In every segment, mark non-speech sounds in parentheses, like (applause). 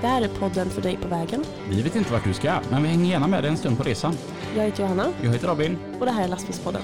Det här är podden för dig på vägen. Vi vet inte vart du ska, men vi hänger gärna med dig en stund på resan. Jag heter Johanna Jag heter Robin. och det här är Lastbilspodden.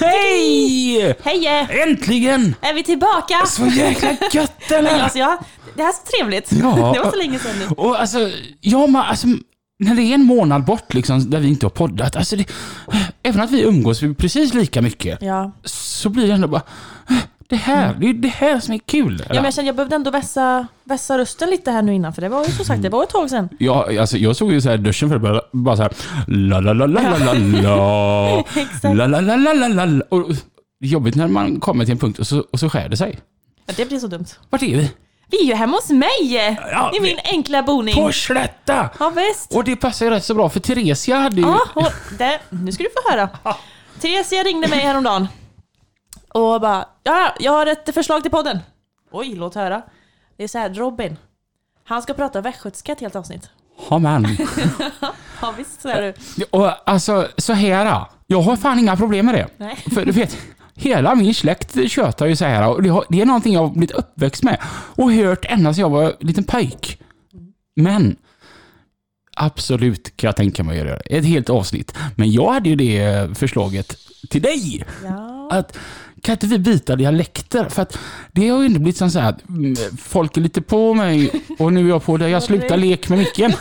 Hej! Hej! Äntligen! Är vi tillbaka? Så jäkla gött (laughs) eller? Alltså, ja, det här är så trevligt. Ja. (laughs) Det var så länge sedan nu. Och alltså, ja men alltså, när det är en månad bort liksom, där vi inte har poddat, alltså det, även att vi umgås precis lika mycket, Ja. så blir det ändå bara, det här, det är det här som är kul. ja, men jag kände jag behövde ändå vässa, vässa rösten lite här nu innan, för det var ju som sagt, det var ett tag sedan. Ja, alltså jag såg ju så här duschen för bara, bara så här, la la la la la la la (laughs) la la la la la la la och jobbigt när man kommer till en punkt och så, och så skär det sig. Ja, det blir så dumt. Vart är vi? Vi är ju hemma hos mig! Ja, I min enkla boning. På Slätta! Ja, visst. Och det passar ju rätt så bra för Theresia hade ju... Ja, och det, nu ska du få höra. Theresia ringde mig häromdagen och bara, ja, jag har ett förslag till podden. Oj, låt höra. Det är så här, Robin, han ska prata västgötska ett helt avsnitt. Ja men. (laughs) Ja, visst så är det. Och alltså, så här. Jag har fan inga problem med det. Nej. För du vet, hela min släkt tjötar ju så här och det, har, det är någonting jag har blivit uppväxt med och hört ända sedan jag var liten pojk. Men absolut kan jag tänka mig att göra det. Ett helt avsnitt. Men jag hade ju det förslaget till dig. Ja. Att kan inte vi byta dialekter? För att det har ju inte blivit så att mm, folk är lite på mig och nu är jag på dig. Jag slutar lek med micken.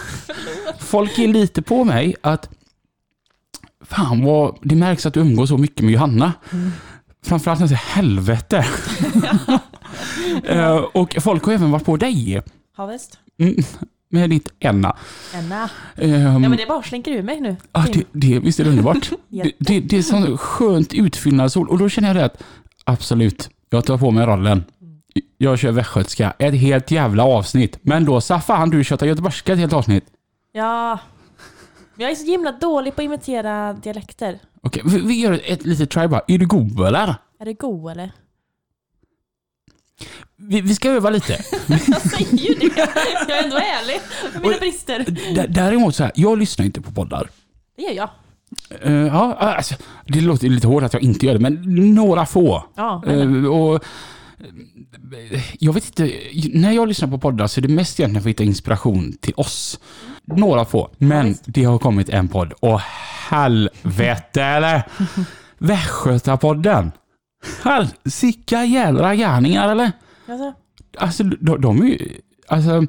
Folk är lite på mig att fan vad, det märks att du umgås så mycket med Johanna. Framförallt när jag säger helvete. (laughs) Eh, och folk har även varit på dig. Ja, visst. Mm, med ditt ena. Enna. Ehm, Ja, men det bara slinker ur mig nu. Ja, det, det, visst är det underbart? (laughs) det, det, det är sån skönt utfyllnadsord och då känner jag det att absolut, jag tar på mig rollen. Jag kör västgötska, ett helt jävla avsnitt. Men då sa fan du tjötar göteborgska ett helt avsnitt. Ja. Jag är så himla dålig på att imitera dialekter. Okej, vi, vi gör ett litet try bara. Är du god eller? Är det go eller? Vi, vi ska öva lite. (laughs) Jag säger ju det. Jag är ändå ärlig med mina brister. D- däremot så här, jag lyssnar inte på poddar. Det gör jag. Eh, ja, alltså, det låter lite hårt att jag inte gör det, men några få. Ja. Eh, och, eh, jag vet inte, när jag lyssnar på poddar så är det mest egentligen för att hitta inspiration till oss. Några få, men det har kommit en podd. Och helvete eller? (laughs) Västgötapodden. Helsika jävla gärningar eller? Alltså, Alltså de, de är ju, alltså,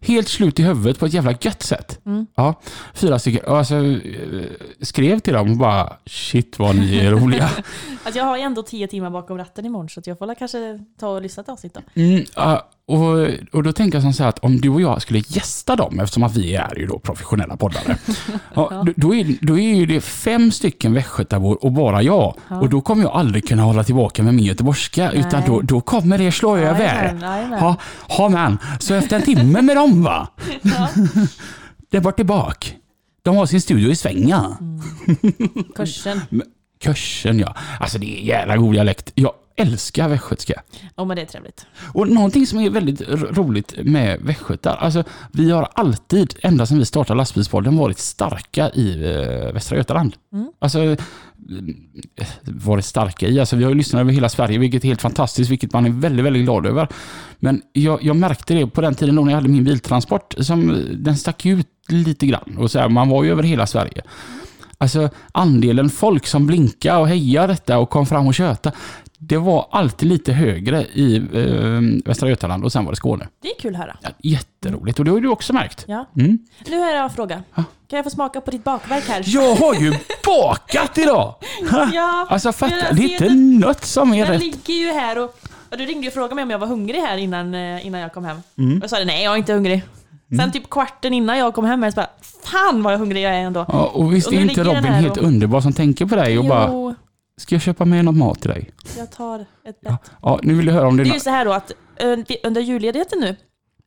helt slut i huvudet på ett jävla gött sätt. Mm. Ja, fyra stycken. Och Alltså, eh, skrev till dem och bara shit vad ni är roliga. (laughs) alltså jag har ju ändå tio timmar bakom ratten imorgon så att jag får kanske ta och lyssna ett avsnitt då. Mm, ja, och, och då tänker jag som så här att om du och jag skulle gästa dem, eftersom att vi är ju då professionella poddare, (laughs) ja, då, då, är, då är ju det fem stycken västgötabor och bara jag. Ja. Och då kommer jag aldrig kunna hålla tillbaka med min göteborgska, utan Nej. då, då kommer det slå över. Ja, ja men, så efter en timme med dem va, (laughs) Ja. det var tillbaka. De har sin studio i Svänga. Kursen. (laughs) Kursen ja. Alltså det är jävla god dialekt. Jag älskar västgötska. Ja men det är trevligt. Och någonting som är väldigt roligt med västgötar, alltså vi har alltid, ända sedan vi startade lastbilspodden, varit starka i eh, Västra Götaland. Mm. Alltså, eh, varit starka i, alltså vi har ju lyssnat över hela Sverige, vilket är helt fantastiskt, vilket man är väldigt, väldigt glad över. Men jag, jag märkte det på den tiden då när jag hade min biltransport, som eh, den stack ut lite grann. Och så här, man var ju över hela Sverige. Alltså andelen folk som blinkade och hejade detta och kom fram och köta, det var alltid lite högre i eh, Västra Götaland och sen var det Skåne. Det är kul att höra. Ja, jätteroligt och det har du också märkt. Ja. Mm. Nu har jag en fråga. Ja. Kan jag få smaka på ditt bakverk här? Jag har ju (laughs) bakat idag! Ja, Alltså fatta, jag det är inte något som är Den rätt. ligger ju här och... och du ringde ju och frågade mig om jag var hungrig här innan, eh, innan jag kom hem. Mm. Och jag sa nej, jag är inte hungrig. Sen typ kvarten innan jag kom hem, jag så bara Fan vad hungrig jag är ändå. Ja, och visst Och är inte Robin helt och- underbar som tänker på dig och bara, Jo, ska jag köpa med något mat till dig? jag tar ett Ja, bett. ja nu vill jag höra om det. Det är ju så här då att eh, under julledigheten nu,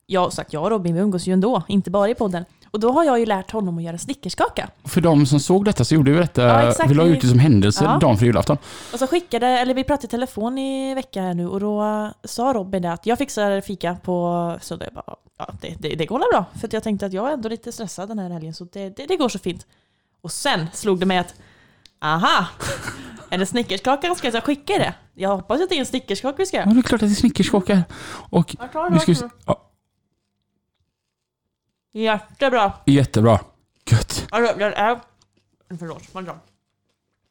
jag har sagt jag och Robin, vi umgås ju ändå, inte bara i podden. Och då har jag ju lärt honom att göra snickerskaka. För de som såg detta så gjorde vi detta, Ja, exakt. vi la ut det som händelse Ja. dagen för julafton. Och så skickade, eller vi pratade i telefon i veckan här nu och då sa Robin det att jag fixar fika på söndag. Jag bara, ja, det, det, det går väl bra. För att jag tänkte att jag är ändå lite stressad den här helgen så det, det, det går så fint. Och sen slog det mig att, aha! Är det snickerskaka ska jag skicka det? Jag hoppas att det är en snickerskaka vi ska Ja, göra. det är klart att det är snickerskaka. Och ska vi, den. ja, Jättebra! jättebra. Gött. Alltså, den är... Förlåt, vad bra.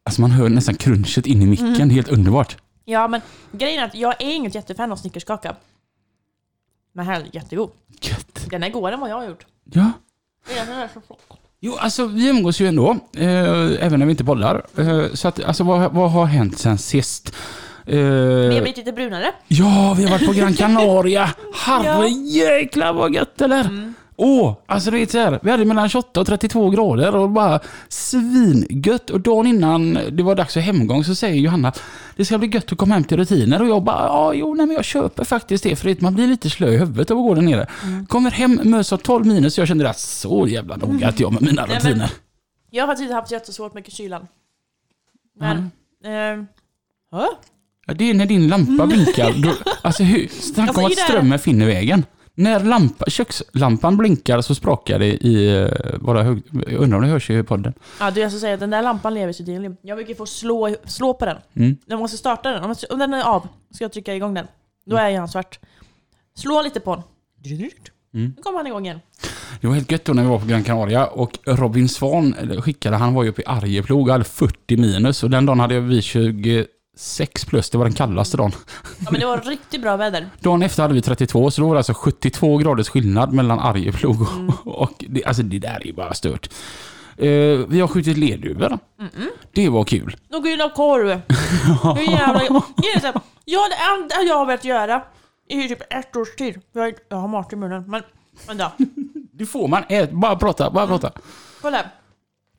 Alltså man hör nästan crunchet in i micken, Mm. helt underbart. Ja, men grejen är att jag är inget jättefan av snickerskaka. Men här är jättegod. Gött. Den är godare än vad jag har gjort. Ja. Den är så flott. Jo, alltså vi umgås ju ändå, eh, även när vi inte poddar. Eh, så att, alltså vad, vad har hänt sen sist? Eh, Vi har blivit lite brunare. Ja, vi har varit på Gran (laughs) Canaria. Herre jäklar vad gött eller? Mm. Åh, alltså det är så här, vi hade mellan 28 och 32 grader och bara svingött. Och dagen innan det var dags för hemgång så säger Johanna, det ska bli gött att komma hem till rutiner. Och jag bara, ja jo, nej, men jag köper faktiskt det för det, man blir lite slö i huvudet av att gå där nere. Mm. Kommer hem, möts av 12 minus, jag kände att så jävla noga att jag med mina rutiner. Jag har tidigare haft jättesvårt med kylan. Men... Eh, hä? Ja, det är när din lampa blinkar. Då, alltså hur, (laughs) snacka Alltså, om att strömmen finner vägen. När lampa, kökslampan blinkar så sprakar det i uh, våra hög... Jag undrar om det hörs i podden. Ja, du jag ska säga att den där lampan lever sitt liv. Jag brukar få slå, slå på den. Mm. Jag måste starta den. Om den är av ska jag trycka igång den. Då är han svart. Slå lite på den. Mm. Nu kommer han igång igen. Det var helt gött då när vi var på Gran Canaria och Robin Svan eller, skickade, han var ju uppe i Arjeplog och hade 40 minus och den dagen hade vi 26 plus, det var den kallaste dagen. Ja, men det var riktigt bra väder. (laughs) Dagen efter hade vi 32 så då var det alltså 72 graders skillnad mellan Arjeplog och, Mm. och det, alltså det där är ju bara stört. Eh, vi har skjutit lerduvor. Det var kul. Och grilla korv. (laughs) Hur jävla... Ja, det enda jag har velat göra i typ ett års tid. Jag, jag har mat i munnen, men vänta. (laughs) Det får man. Ät, bara prata, bara prata. Kolla.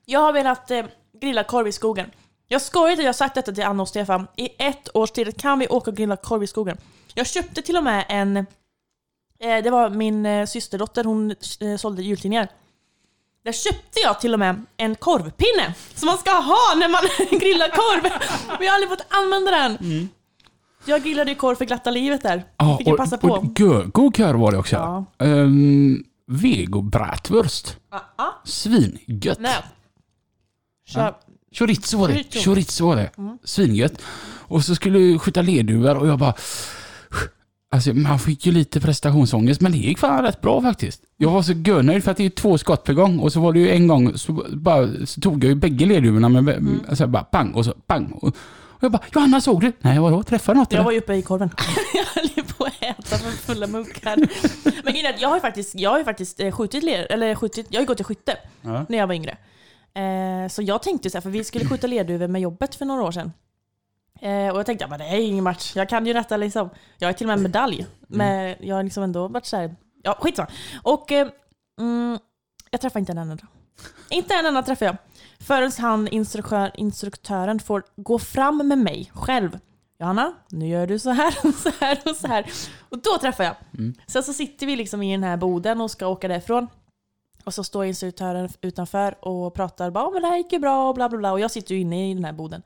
Jag har velat eh, grilla korv i skogen. Jag skojar inte, jag har sagt detta till Anna och Stefan. I ett års tid kan vi åka och grilla korv i skogen. Jag köpte till och med en... Eh, det var min eh, systerdotter, hon eh, sålde jultidningar. Där köpte jag till och med en korvpinne som man ska ha när man (laughs) grillar korv. Men jag har aldrig fått använda den. Jag grillade ju korv för glatta livet där. Ja, Fick jag passa på. och gö- god kör var det också. Ja. Um, Vego bratwurst. Ah, ah, Svingött. nej. Kör. Chorizo var det. Chorizo. Var det. Svingött. Och så skulle vi skjuta lerduvor och jag bara... Alltså man fick ju lite prestationsångest men det gick fan rätt bra faktiskt. Jag var så görnöjd för att det är två skott per gång och så var det ju en gång så, bara, så tog jag ju bägge lerduvorna med Mm. alltså bara pang och så pang. Och, jag bara Johanna såg du? Nej vadå? Träffade något Jag eller? var ju uppe i korven. (laughs) jag höll ju på att äta med fulla munkar. Men grejen jag har ju faktiskt, jag har faktiskt eh, skjutit ler, eller skjutit, jag har ju gått i skytte Ja. när jag var yngre. Eh, så jag tänkte så här, för vi skulle skjuta lerduvor med jobbet för några år sedan. Eh, och jag tänkte, ja, men det är ingen match, jag kan ju detta liksom. Jag har till och med medalj. Men jag har liksom ändå varit så här, ja skitsamma. Och eh, mm, jag träffade inte en enda. Inte en enda träffade jag. Förrän han, instruktör, instruktören, får gå fram med mig själv. Johanna, nu gör du så här och så här och så här. Och då träffar jag. Mm. Sen så sitter vi liksom i den här boden och ska åka därifrån. Och så står instruktören utanför och pratar bara men det här gick ju bra och bla bla bla. Och jag sitter ju inne i den här boden.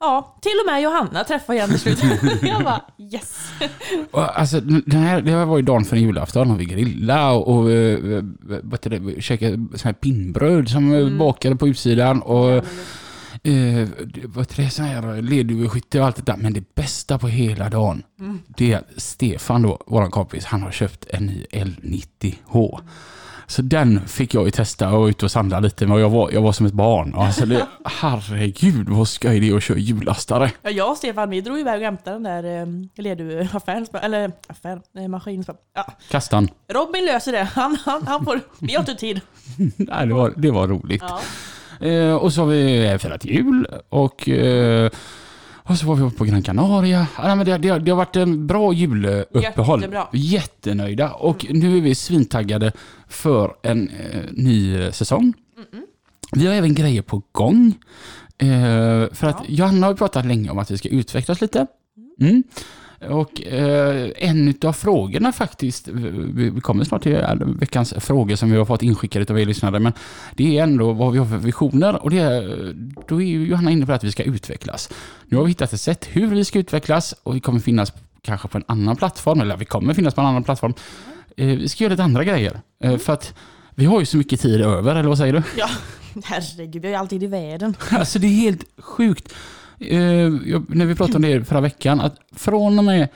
Ja, till och med Johanna träffar jag till slut. jag bara yes. (laughs) Och, Alltså, den här, det här var ju dagen för julafton och vi grillade och, och eh, vad heter det, käkade sån här pinnbröd som mm. bakade på utsidan och eh, det- vad det, här lerduveskytte och allt det där. Men det bästa på hela dagen, det är att Stefan då, våran kompis, han har köpt en ny L90H. Så den fick jag ju testa och ut och sandla lite med jag var, jag var som ett barn. Alltså det, herregud vad skoj det är att köra hjullastare. Ja, jag och Stefan vi drog iväg och hämtade den där eh, leduaffären. Eller affär, eh, maskin. Ja. Kastan. Robin löser det. Han, han, han får, vi har inte tid. (laughs) Nej, det, var, det var roligt. Ja. Eh, och så har vi firat jul och, eh, och så var vi på Gran Canaria. Ja, men det, det, det har varit en bra juluppehåll. Jättebra. Jättenöjda. Och nu är vi svintaggade för en eh, ny eh, säsong. Vi har även grejer på gång. Eh, för att Johanna har pratat länge om att vi ska utvecklas lite. Mm. Och eh, en av frågorna faktiskt, vi kommer snart till eh, veckans frågor som vi har fått inskickade av er lyssnare, men det är ändå vad vi har för visioner och det är, då är ju Johanna inne på att vi ska utvecklas. Nu har vi hittat ett sätt hur vi ska utvecklas och vi kommer finnas kanske på en annan plattform, eller vi kommer finnas på en annan plattform. Eh, vi ska göra lite andra grejer, eh, för att vi har ju så mycket tid över, eller vad säger du? Ja, (laughs) herregud, vi har ju alltid i världen. Alltså det är helt sjukt. Eh, jag, när vi pratade om det förra veckan, att från och med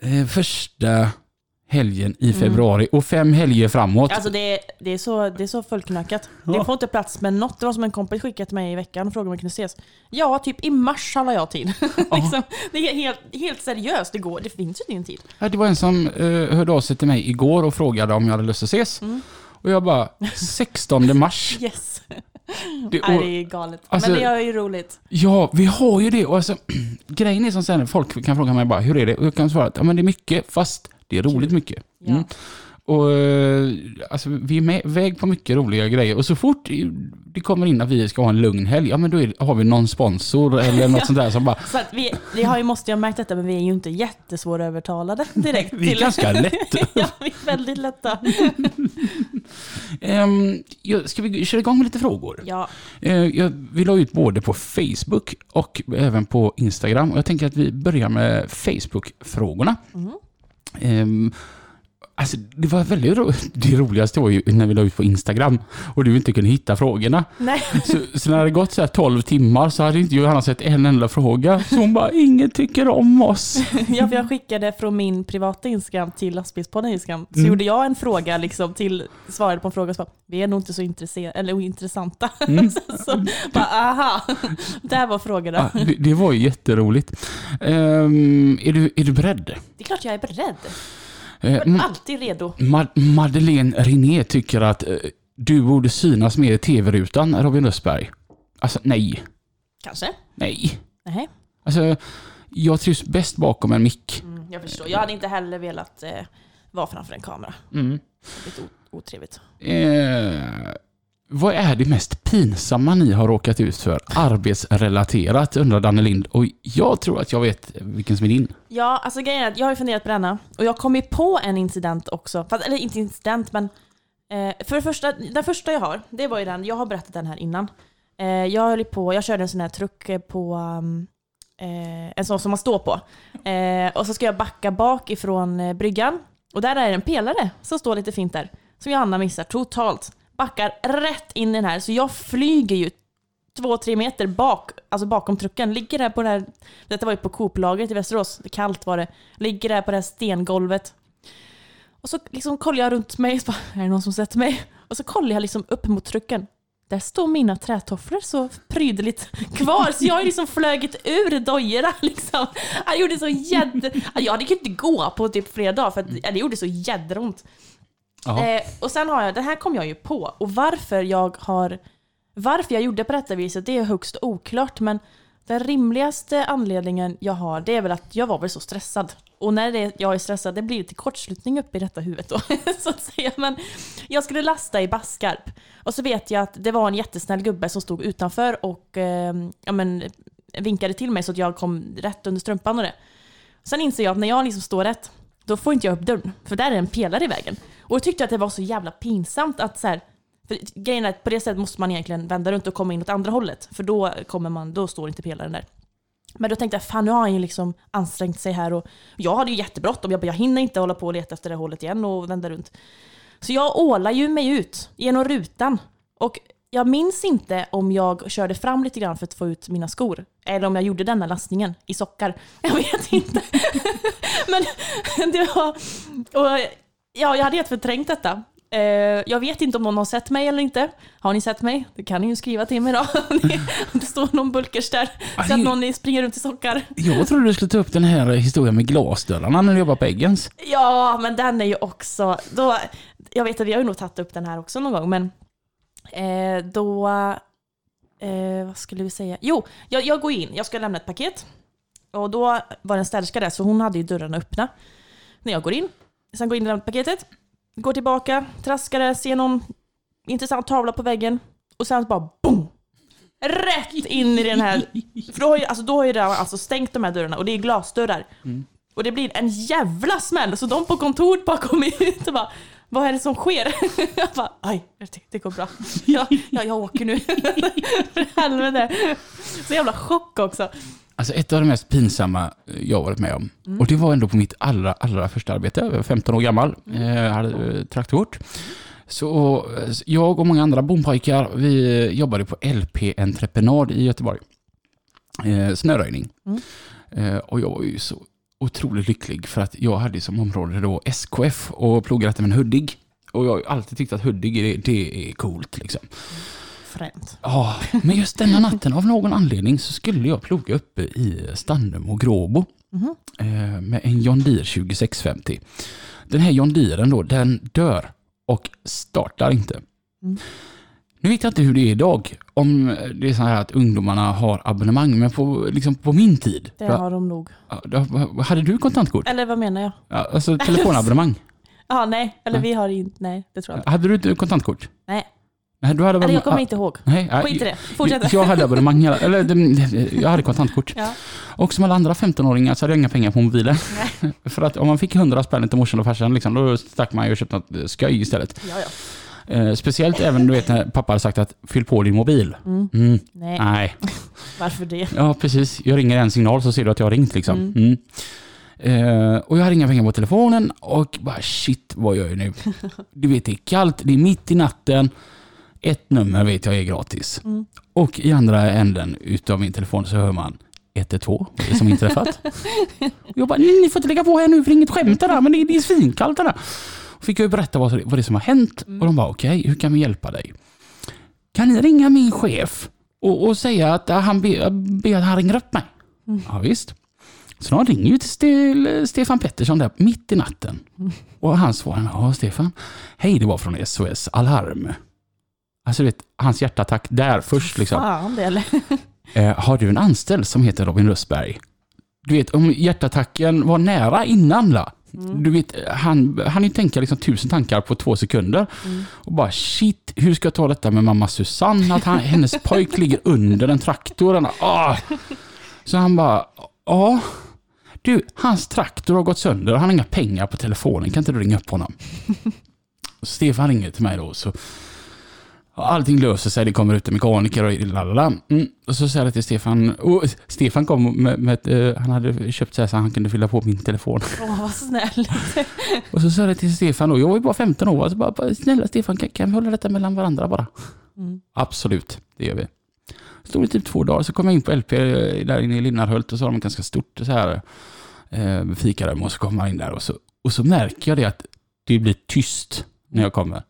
eh, första helgen i februari och fem helger framåt. Alltså det är, det är, så, det är så fullknökat. Ja. Det får inte plats med något. Det var som en kompis skickade till mig i veckan och frågade om vi kunde ses. Ja, typ i mars har jag tid. (laughs) liksom, det är helt, helt seriöst, det går. Det finns ju ingen tid. Ja, det var en som eh, hörde av sig till mig igår och frågade om jag hade lust att ses. Mm. Och jag bara, 16 mars. (laughs) Yes. Det, Nej, och, det är galet. alltså- Men det är ju roligt. ja, vi har ju det. Och alltså, (clears throat) grejen är som sen, folk kan fråga mig bara, hur är det? Och jag kan svara att ja, men det är mycket, fast det är roligt mycket. Ja. Mm. Och eh, alltså, vi är med, väg på mycket roliga grejer. Och så fort det kommer in att vi ska ha en lugn helg, ja men då är, har vi någon sponsor eller något (laughs) sånt där som bara, Så att vi, vi har ju, måste ju ha märkt detta, men vi är ju inte jättesvårövertalade (laughs) direkt. vi är till- ganska lätt. (laughs) ja, vi är väldigt lätta. Um, ska vi köra igång med lite frågor? Ja, Eh, jag, vi la ut både på Facebook och även på Instagram. Och jag tänker att vi börjar med Facebook-frågorna. Mhm. Ehm, alltså, det var väldigt ro Det roligaste var ju när vi la ut på Instagram och du inte kunde hitta frågorna. nej. Så, så när det gått så här 12 timmar så hade inte Johanna sett en enda fråga. Så hon bara, ingen tycker om oss. (laughs) Ja, för jag skickade från min privata Instagram till lastbilspodden Instagram. Så Mm. gjorde jag en fråga, liksom, till, svarade på en fråga och så bara, vi är nog inte så intresserade, eller ointressanta. (laughs) Mm. så, så bara, aha, (laughs) där var frågorna. Ja, det, det var ju jätteroligt. Ehm, är, du, är du beredd? Det är klart jag är beredd. Eh, Jag M- är alltid redo. Ma- Madeleine René tycker att eh, du borde synas mer i tv-rutan, Robin Östberg. Alltså nej. Kanske? Nej. Nej. Alltså, jag trivs bäst bakom en mick. Mm, jag förstår. Jag hade inte heller velat eh, vara framför en kamera. Mm. Lite o- otrevligt. Eh, vad är det mest pinsamma ni har råkat ut för arbetsrelaterat, undrar Danne Lind. Och jag tror att jag vet vilken som är din. Ja, alltså grejen är att jag har funderat på denna och jag kom ju på en incident också. Fast, eller inte incident, men eh, för det första, den första jag har, det var ju den, jag har berättat den här innan. Eh, jag höll på, jag körde en sån här truck på, um, eh, en sån som man står på. Eh, och så ska jag backa bak ifrån eh, bryggan. Och där är det en pelare som står lite fint där. Som Johanna missar totalt. Backar rätt in i den här, så jag flyger ju två, tre meter bak, alltså bakom trucken. Ligger där på det här, detta var ju på Coop-lagret i Västerås, det kallt var det. Ligger där på det här stengolvet. Och så liksom kollar jag runt mig, så bara, är det någon som sett mig? Och så kollar jag liksom upp mot trucken. Där står mina trätofflor så prydligt kvar, så jag har liksom flögit ur dojorna (laughs) liksom. Jag gjorde så jädra... Jag hade kunnat inte gå på typ flera dagar för det gjorde så jädra ont. Eh, och sen har jag, den här kom jag ju på. Och varför jag har, varför jag gjorde på detta viset, det är högst oklart. Men den rimligaste anledningen jag har, det är väl att jag var väl så stressad. Och när det, jag är stressad, det blir lite kortslutning uppe i detta huvudet då, (laughs) så att säga. Men jag skulle lasta i Baskarp. Och så vet jag att det var en jättesnäll gubbe som stod utanför och eh, ja, men, vinkade till mig så att jag kom rätt under strumpan och det. Sen inser jag att när jag liksom står rätt, då får inte jag upp dörren. För där är en pelare i vägen. Och jag tyckte att det var så jävla pinsamt att så här, för grejen är att på det sättet måste man egentligen vända runt och komma in åt andra hållet. För då, kommer man, då står inte pelaren där. Men då tänkte jag, fan nu har han ju liksom ansträngt sig här och jag hade ju jättebråttom. Jag bara, jag hinner inte hålla på och leta efter det hållet igen och vända runt. Så jag ålar ju mig ut genom rutan. Och jag minns inte om jag körde fram lite grann för att få ut mina skor. Eller om jag gjorde denna lastningen i sockar. (laughs) Jag vet inte. (laughs) Men (laughs) det var... Och ja, jag hade helt förträngt detta. Eh, Jag vet inte om någon har sett mig eller inte. Har ni sett mig? Det kan ni ju skriva till mig då. Om det står någon bulkers där. Så att någon springer runt i sockar. Jag trodde du skulle ta upp den här historien med glasdörrarna när du jobbar på Eggens. Ja, men den är ju också... Då, jag vet att vi har ju nog tagit upp den här också någon gång, men eh, då... Eh, vad skulle vi säga? Jo, jag, jag går in, jag ska lämna ett paket. Och då var det en städerska där, så hon hade ju dörrarna öppna. När jag går in. Sen går in och lämnar paketet. Går tillbaka, traskar där, ser någon intressant tavla på väggen. Och sen bara boom! Rätt in i den här... För då har ju, alltså, då har ju det alltså stängt de här dörrarna och det är glasdörrar. Mm. Och det blir en jävla smäll, så de på kontoret bara kommer (laughs) ut och bara vad är det som sker? (laughs) Jag bara, aj, det, går bra. (laughs) Ja, ja, jag åker nu. (laughs) För helvete. Så jävla chock också. Alltså ett av de mest pinsamma jag varit med om. Och det var ändå på mitt allra, allra första arbete. Jag var 15 år gammal. Jag hade eh, traktorkort. Så eh, jag och många andra bompojkar, vi jobbade på LP Entreprenad i Göteborg. Eh, snöröjning. Mm. Eh, och jag var ju så otroligt lycklig för att jag hade som område då SKF och plogade efter med en Hudig. Och jag har alltid tyckt att Hudig, det, det är coolt liksom. Fränt. Ja, men just denna natten av någon anledning så skulle jag ploga uppe i Stannum och Gråbo Mhm. eh, med en John Deere 2650. Den här John Deeren då, den dör och startar inte. Mm. Nu vet jag inte hur det är idag, om det är så här att ungdomarna har abonnemang, men på, liksom på min tid, Det har de nog. hade du kontantkort? Eller vad menar jag? Ja, Alltså telefonabonnemang? (laughs) Ja, nej. Eller Nej. vi har inte, nej det tror jag inte. Hade du inte kontantkort? Nej. Nej, du hade Eller jag abonnemang- kommer inte ihåg. Nej, ja, Skit i det. Fortsätt. Jag hade abonnemang, eller jag hade kontantkort. Ja. Och som alla andra 15-åringar så hade jag inga pengar på mobilen. (laughs) För att om man fick 100 spänn till morsan och farsan, liksom, då stack man ju och köpte något skoj istället. Ja, ja. Eh, speciellt även du vet när pappa hade sagt att fyll på din mobil. Mm. Mm, Nej, nej, (laughs) varför det? ja precis. Jag ringer en signal så ser du att jag har ringt liksom. Mm. Mm. Eh, och jag hade inga pengar på telefonen och bara shit, vad gör jag nu? (laughs) Du vet, det är kallt, det är mitt i natten. Ett nummer vet jag är gratis. Mm. Och i andra änden utav min telefon så hör man 112, vad är det som inträffat? (laughs) Jag bara, ni får inte lägga på här nu för det är inget skämt det där, men det är, det är svinkallt det där. Fick jag berätta vad, vad det är som har hänt Mm. och de bara, okej, hur kan vi hjälpa dig? Kan ni ringa min chef och, och säga att äh, han ber be att han ringer upp mig? Mm. Ja, visst. Så de ringer ju till Ste- Stefan Pettersson där mitt i natten. Mm. Och han svarar, ja Stefan, hej det var från SOS Alarm. Alltså du vet, hans hjärtattack där först liksom. Fan det eller? (laughs) Eh, har du en anställd som heter Robin Rösberg? Du vet, om hjärtattacken var nära innan la. Mm. Du vet, han han ju tänka liksom tusen tankar på två sekunder. Mm. Och bara shit, hur ska jag ta detta med mamma Susanne? Att han, hennes pojk ligger under en traktor. Han, ah. Så han bara, ja. Du, hans traktor har gått sönder och han har inga pengar på telefonen. Kan inte du ringa upp honom? (laughs) Stefan ringer till mig då. Så Allting löser sig, det kommer ut en mekaniker och lalala. Mm. Och så säger jag till Stefan, och Stefan kom med, med eh, han hade köpt så här så han kunde fylla på min telefon. Åh vad snäll. (laughs) Och så sa jag till Stefan, och jag var ju bara 15 år, så bara, snälla Stefan, kan, kan vi hålla detta mellan varandra bara? Mm. Absolut, det gör vi. Stod det typ två dagar, så kom jag in på LP där inne i Linnarhult och så har de ganska stort så här eh, fikarum och så kommer man in där och så, och så märker jag det att det blir tyst när jag kommer.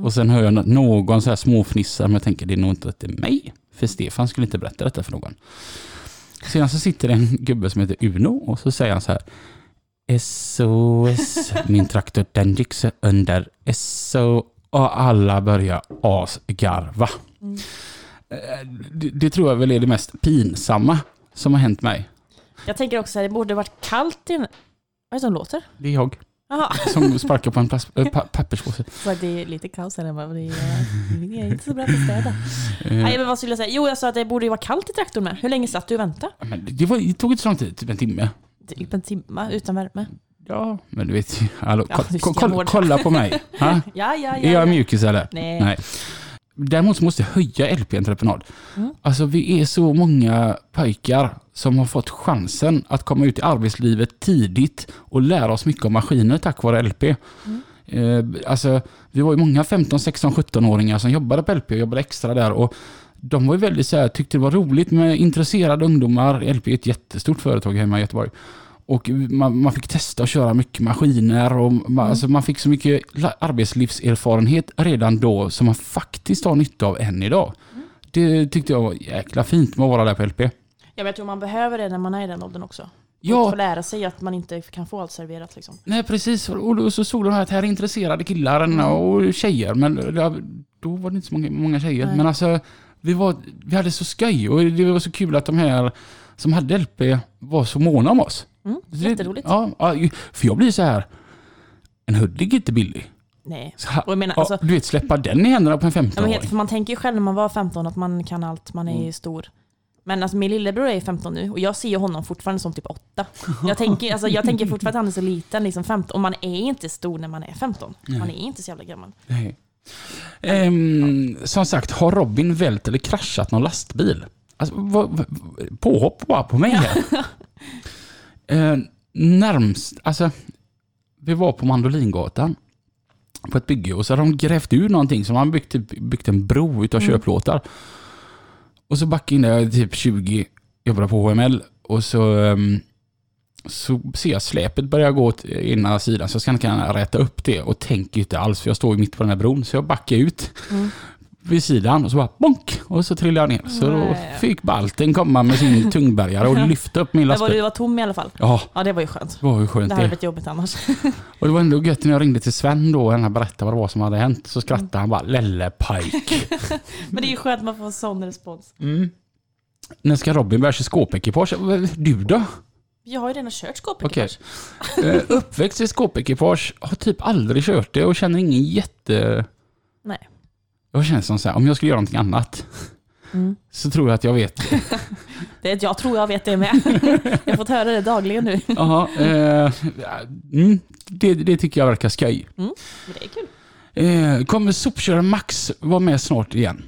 Och sen hör jag nå- någon så här småfnissa, men jag tänker det är nog inte att det är mig. För Stefan skulle inte berätta detta för någon. Sedan så sitter det en gubbe som heter Uno och så säger han så här SOS, min traktor den gick så under SO och alla börjar asgarva. Mm. Eh, Det, det tror jag väl är det mest pinsamma som har hänt mig. Jag tänker också att det borde varit kallt i. Vad är det som låter? Det är jag Jaha, (laughs) som sparkar på en plast, äh, pa, papperspåse. så att det är lite kaos här hemma. för Det är, inte så bra på städa. Eh, Nej men vad skulle jag säga? Jo jag sa att det borde ju vara kallt i traktorn med. Hur länge satt du och väntade? men det, var, det tog inte så lång tid, typ en timme. Typ en timme utan värme. Ja, men du vet ju. Hallå, Ja, kolla, kolla på mig. Ha? (laughs) Ja, ja, ja. Är jag ja. mjukis eller? Nej. Nej. Däremot så måste jag höja LP-entreprenad. Mm. Alltså vi är så många pojkar som har fått chansen att komma ut i arbetslivet tidigt och lära oss mycket om maskiner tack vare LP. Mm. Eh, alltså, vi var ju många 15, 16, 17-åringar som jobbade på LP och jobbade extra där. Och de var ju väldigt så här, tyckte det var roligt med intresserade ungdomar. LP är ett jättestort företag hemma i Göteborg. Och man, man fick testa att köra mycket maskiner och man, alltså man fick så mycket arbetslivserfarenhet redan då som man faktiskt har nytta av än idag. Det tyckte jag var jäkla fint med att vara där på LP. Ja, men jag tror man behöver det när man är i den åldern också. Ja, Få lära sig att man inte kan få allt serverat liksom. nej precis. Och då så såg de här att här är intresserade killar och tjejer. Men då var det inte så många, många tjejer. Nej. Men alltså, vi, var, vi hade så skoj och det var så kul att de här som hade LP var så måna om oss. Mm, jätteroligt. Ja, ja, för jag blir så här, en hoodie är inte billig. Nej. Här, Och jag menar, ja, alltså, du vet, släppa den i händerna på en ja, men 15-åring. helt, för man tänker ju själv när man var 15 att man kan allt, man är Mm. stor. Men alltså min lillebror är 15 nu och jag ser honom fortfarande som typ 8. Jag tänker, alltså, jag tänker fortfarande att han är så liten, liksom 15. Och man är inte stor när man är 15. Man är inte så jävla gammal. Nej. Ehm, som sagt, har Robin vält eller kraschat någon lastbil? Alltså, vad, vad, påhopp bara på mig här. (laughs) Ehm, närmst, alltså, vi var på Mandolingatan på ett bygge och så har de grävt ur någonting som man byggt, typ, byggt en bro utav Mm. köplåtar. Och så backade in där, jag typ 20, jobbade på HML och så, ehm, så ser jag släpet börja gå åt ena sidan så jag ska inte kunna räta upp det och tänker inte alls för jag står ju mitt på den här bron så jag backar ut Mm. Vid sidan och så bara bonk och så trillar jag ner. Så då fick balten komma med sin (laughs) tungbärgare och lyfta upp min Men var lastbil. du var tom i alla fall. Ja, Ja, det var ju skönt. det var ju skönt Det hade blivit jobbigt annars. (laughs) Och det var ändå gött när jag ringde till Sven då och han berättade vad det var som hade hänt. Så skrattade han bara lellepajk. (laughs) Men det är ju skönt att man får sån respons. Mm. När ska Robin börja köra skåpekipage? Du då? Jag har ju redan kört skåpet. Okej. Eh, Uppväxt i skåpekipage, har typ aldrig kört det och känner ingen jätte... Nej. Jag känner som så här, om jag skulle göra någonting annat Mm. så tror jag att jag vet. (laughs) Det, jag tror jag vet det med. (laughs) Jag har fått höra det dagligen nu. Jaha, eh, mm, det, det tycker jag verkar skoj. Men det är kul. Eh, kommer sopköraren Max vara med snart igen?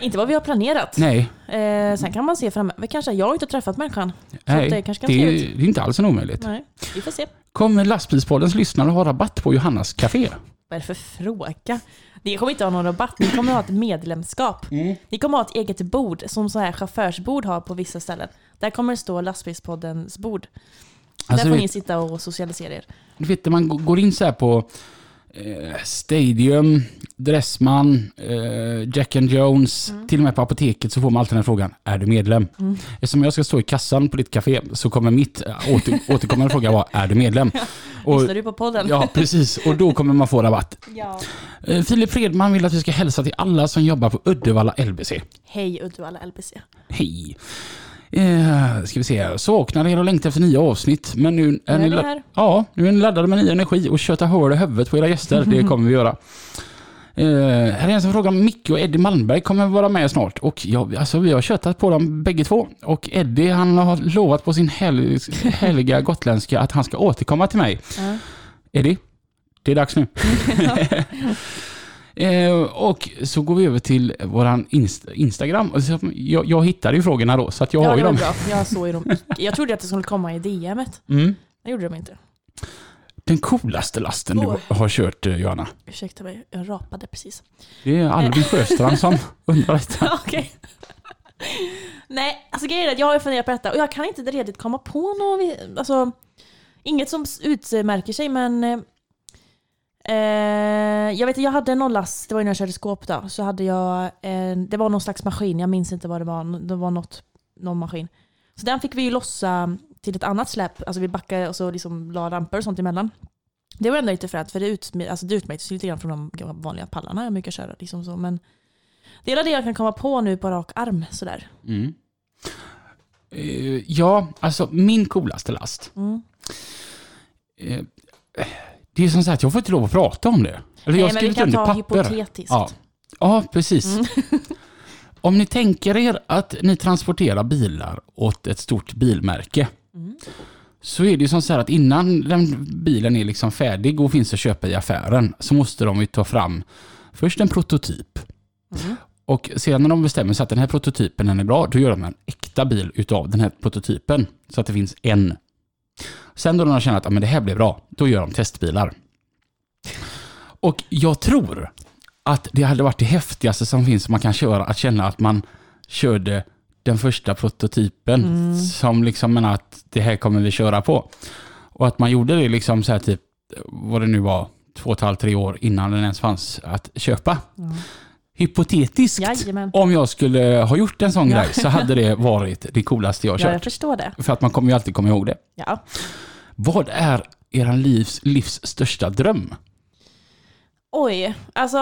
Inte vad vi har planerat. Nej, Eh, sen kan man se framöver kanske. Jag har inte träffat människan. Nej det kanske kan det, det är inte alls en omöjligt. Nej, vi får se. Kommer lastbilspoddens lyssnare ha rabatt på Johannas Café? Vad är det för fråga? Ni kommer inte ha någon rabatt, ni kommer ha ett medlemskap. Ni kommer ha ett eget bord, som så här chaufförsbord har på vissa ställen. Där kommer det stå lastbilspoddens bord. Alltså, där får vet- ni sitta och socialisera er. Du vet när man går in så här på Stadium, Dressman, eh, Jack and Jones, Mm. till och med på apoteket så får man alltid den här frågan, är du medlem? Eftersom jag ska stå i kassan på ditt café så kommer mitt eh, åter, (laughs) återkommande fråga vara, är du medlem? Och, Lyssnar du på podden? ja, precis. Och då kommer man få rabatt. Ja. Eh, Filip Fredman vill att vi ska hälsa till alla som jobbar på Uddevalla LBC. Hej Uddevalla LBC. Hej! Eh, ska vi se. Saknar er och längtar efter nya avsnitt. Men nu är, Nu ni, är vi la- här. ja, nu är ni laddade med ny energi och köta hål i huvudet på era gäster. Det kommer vi göra. Eh, här är en som frågar om Micke och Eddie Malmberg kommer vara med snart. Och ja, alltså, vi har köttat på dem bägge två. Och Eddie han har lovat på sin hel, heliga (laughs) gotländska att han ska återkomma till mig. Ja. Eddie, det är dags nu. (laughs) (laughs) Eh, och så går vi över till våran inst- Instagram. Jag, jag hittade ju frågorna då, så att jag ja, har ju dem. bra. (laughs) Jag såg ju dem. Jag trodde att det skulle komma i DMet. Mm. Det gjorde de inte. Den coolaste lasten Åh. du har kört, eh, Johanna. Ursäkta mig, jag rapade precis. Det är Albin Sjöstrand som (laughs) undrar detta. Okej. Nej, alltså grejen är att jag har funderat på detta och jag kan inte redigt komma på något, alltså inget som utmärker sig men eh, jag vet jag hade någon last, det var innan jag körde skåp då, så hade jag, eh, det var någon slags maskin, jag minns inte vad det var, det var något, någon maskin. Så den fick vi ju lossa till ett annat släp, alltså vi backade och så liksom la ramper och sånt emellan. Det var ändå lite fränt för det, utm- alltså det utmärkte sig lite grann från de vanliga pallarna jag brukar köra. Liksom så, men det är det jag kan komma på nu på rak arm sådär. Mm. Eh, ja, alltså min coolaste last. Mm. Eh, det är som sagt, jag får inte lov att prata om det. Eller jag Nej, har men vi skrivit kan under ta papper. hypotetiskt. Ja. ja, precis. Mm. (laughs) Om ni tänker er att ni transporterar bilar åt ett stort bilmärke. Mm. Så är det ju som så här att innan den bilen är liksom färdig och finns att köpa i affären så måste de ju ta fram först en prototyp. Mm. Och sedan när de bestämmer sig att den här prototypen den är bra, då gör de en äkta bil utav den här prototypen. Så att det finns en. Sen då de har känt att ah, men det här blir bra, då gör de testbilar. Och jag tror att det hade varit det häftigaste som finns man kan köra, att känna att man körde den första prototypen Mm. som liksom menar att det här kommer vi köra på. Och att man gjorde det liksom så här typ, vad det nu var, två och ett halvt, tre år innan den ens fanns att köpa. Mm. Hypotetiskt, Jajamän. om jag skulle ha gjort en sån Ja. grej så hade det (laughs) varit det coolaste jag har Ja, jag kört. förstår det. För att man kommer ju alltid komma ihåg det. Ja. Vad är er livs, livs största dröm? Oj, alltså...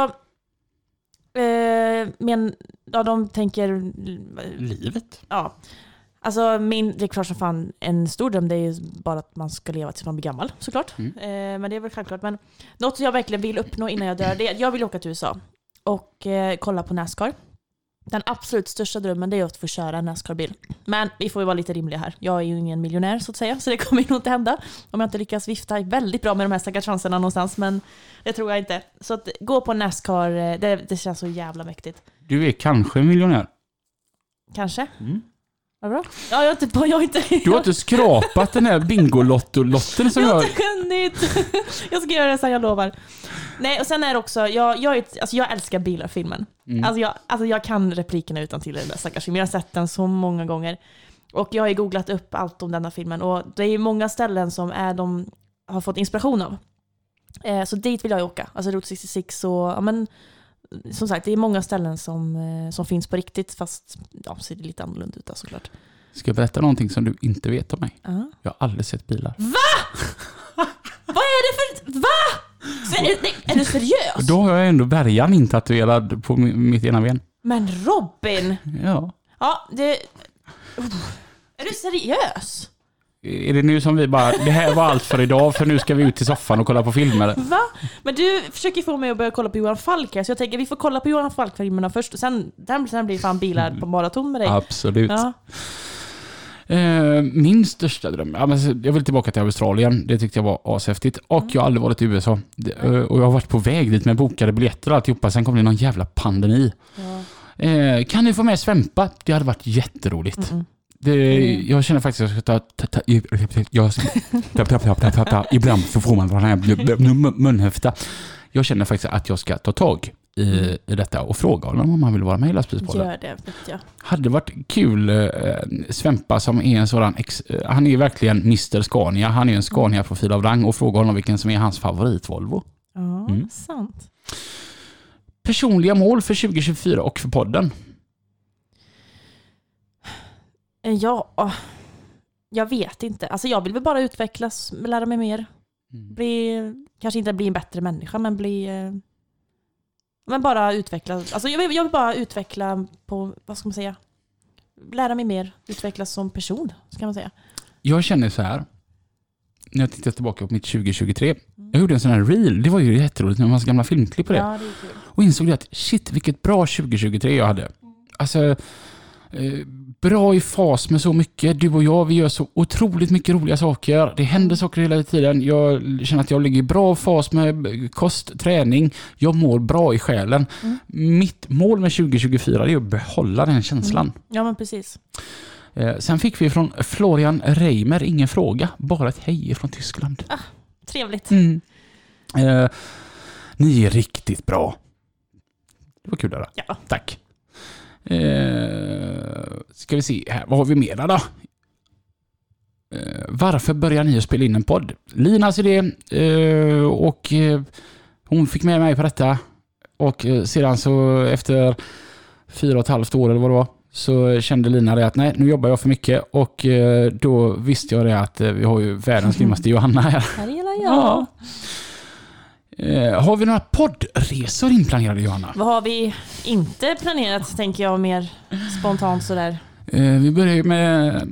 Eh, men, ja, de tänker... Livet? Ja. Alltså min, det är klart som fan, en stor dröm det är ju bara att man ska leva tills man blir gammal såklart. Mm. Eh, men det är väl självklart. Men något jag verkligen vill uppnå innan jag dör, det är att jag vill åka till USA och eh, kolla på Nascar. Den absolut största drömmen det är att få köra en Nascar-bil. Men vi får ju vara lite rimliga här. Jag är ju ingen miljonär så att säga, så det kommer nog inte hända. Om jag inte lyckas vifta väldigt bra med de här stackars chanserna någonstans, men det tror jag inte. Så att gå på Nascar, eh, det, det känns så jävla mäktigt. Du är kanske miljonär. Kanske? Mm. Vad bra. Ja, jag har inte... Jag har inte Du har inte skrapat den här Bingolotto-lotten som jag har jag... inte hunnit. Jag ska göra det sen, jag lovar. Nej, och sen är det också, jag, jag, är, alltså jag älskar bilar-filmen. Mm. Alltså, jag, alltså jag kan replikerna utan till i den där stackars filmen. Jag har sett den så många gånger. Och jag har ju googlat upp allt om denna filmen och det är ju många ställen som är de har fått inspiration av. Eh, så dit vill jag åka. Alltså Route 66 och ja, men som sagt, det är många ställen som, eh, som finns på riktigt fast ja, ser det lite annorlunda ut då, såklart. Ska jag berätta någonting som du inte vet om mig? Ja. Jag har aldrig sett bilar. (laughs) Vad är det för... Va? Är, du seriös? Då har jag ändå bärgaren intatuerad på mi- mitt ena ben. Men Robin! Ja. Ja, det... Är du seriös? Är det nu som vi bara, det här var allt för idag för nu ska vi ut i soffan och kolla på filmer? Va? Men du försöker få mig att börja kolla på Johan Falk här, så jag tänker vi får kolla på Johan Falk-filmerna först och sen, sen, sen blir det fan bilar på maraton med dig. Absolut. Ja. Eh, min största dröm, ja, men jag vill tillbaka till Australien. Det tyckte jag var ashäftigt. Och jag har aldrig varit i USA. Eh, och jag har varit på väg dit med bokade biljetter och alltihopa. Sen kom det någon jävla pandemi. Ja. Eh, kan ni få med Svempa? Det hade varit jätteroligt. Mm-mm. Det, Mm. jag känner faktiskt att jag ska ta... ta, ta jag (laughs) ta, ta, ta, ta, ta, ta, ibland så får man den här mun- munhäfta. Jag känner faktiskt att jag ska ta tag i, i detta och fråga honom om han vill vara med i Lastbilspodden. Gör det, vet jag. Hade varit kul, eh, Svempa som är en sådan, ex, eh, han är verkligen Mr Scania, han är en Scania-profil av rang och fråga honom vilken som är hans favorit-Volvo. Ja, Mm. sant. Personliga mål för 2024 och för podden? Eh, Ja, jag vet inte. Alltså jag vill väl bara utvecklas, lära mig mer. Bli, kanske inte bli en bättre människa, men bli... Men bara utveckla. Alltså jag vill, jag vill bara utveckla på, vad ska man säga? Lära mig mer, utvecklas som person, ska man säga. Jag känner så här. När jag tittar tillbaka på mitt 2023. Jag gjorde en sån här reel. Det var ju jätteroligt med en massa gamla filmklipp på det. Ja, det. Och insåg att shit vilket bra 2023 jag hade. Alltså, eh, bra i fas med så mycket. Du och jag, vi gör så otroligt mycket roliga saker. Det händer saker hela tiden. Jag känner att jag ligger i bra fas med kost, träning. Jag mår bra i själen. Mm. Mitt mål med 2024 är att behålla den känslan. Ja, men precis. Eh, sen fick vi från Florian Reimer ingen fråga, bara ett hej från Tyskland. Trevligt. Mm. Eh, ni är riktigt bra. Det var kul att höra. Ja. Tack. Eh, ska vi se här, vad har vi mera då? Eh, varför börjar ni att spela in en podd? Linas idé eh, och eh, hon fick med mig på detta. Och eh, sedan så efter fyra och ett halvt år eller vad det var så kände Lina det att nej, nu jobbar jag för mycket och eh, då visste jag det att eh, vi har ju världens grymmaste (laughs) Johanna här. Jag. Ja. Eh, har vi några poddresor inplanerade Johanna? Vad har vi inte planerat, tänker jag, mer spontant sådär? Eh, vi börjar ju med...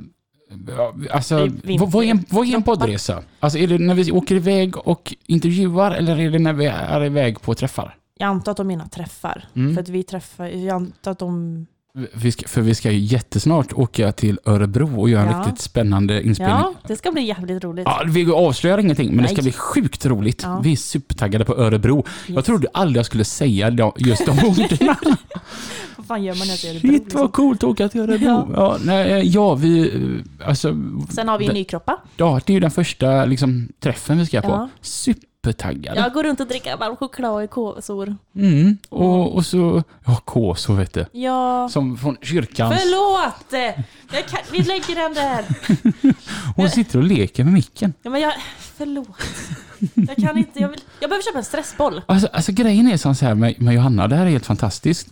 Alltså, vad, vad, är en, vad är en poddresa? Alltså är det när vi åker iväg och intervjuar eller är det när vi är iväg på träffar? Jag antar att de menar träffar. Mm. För att vi träffar, jag antar att de... Vi ska, för vi ska ju jättesnart åka till Örebro och göra en Ja. riktigt spännande inspelning. Ja, det ska bli jävligt roligt. Ja, vi avslöjar ingenting, men det ska Nej. bli sjukt roligt. Ja. Vi är supertaggade på Örebro. Jag Yes. trodde aldrig jag skulle säga just de orden. (laughs) Vad fan gör man när det är Örebro? Shit Liksom? vad coolt att åka till Örebro. Ja, Ja. nej, eh, ja vi... eh, Alltså, Sen har vi det- Nykroppa. ja, det är ju den första liksom, träffen vi ska på. Ja. Supertaggade. Jag går runt och dricker varm choklad i kåsor. Mm. Och, och så... Ja, kåsor vet du. Ja, Som från kyrkan. förlåt! Jag kan, vi lägger den där. (laughs) Hon sitter och leker med micken. Ja, men jag, förlåt. Jag kan inte, jag, vill, jag behöver köpa en stressboll. Alltså, alltså grejen är som så här med, med Johanna, det här är helt fantastiskt.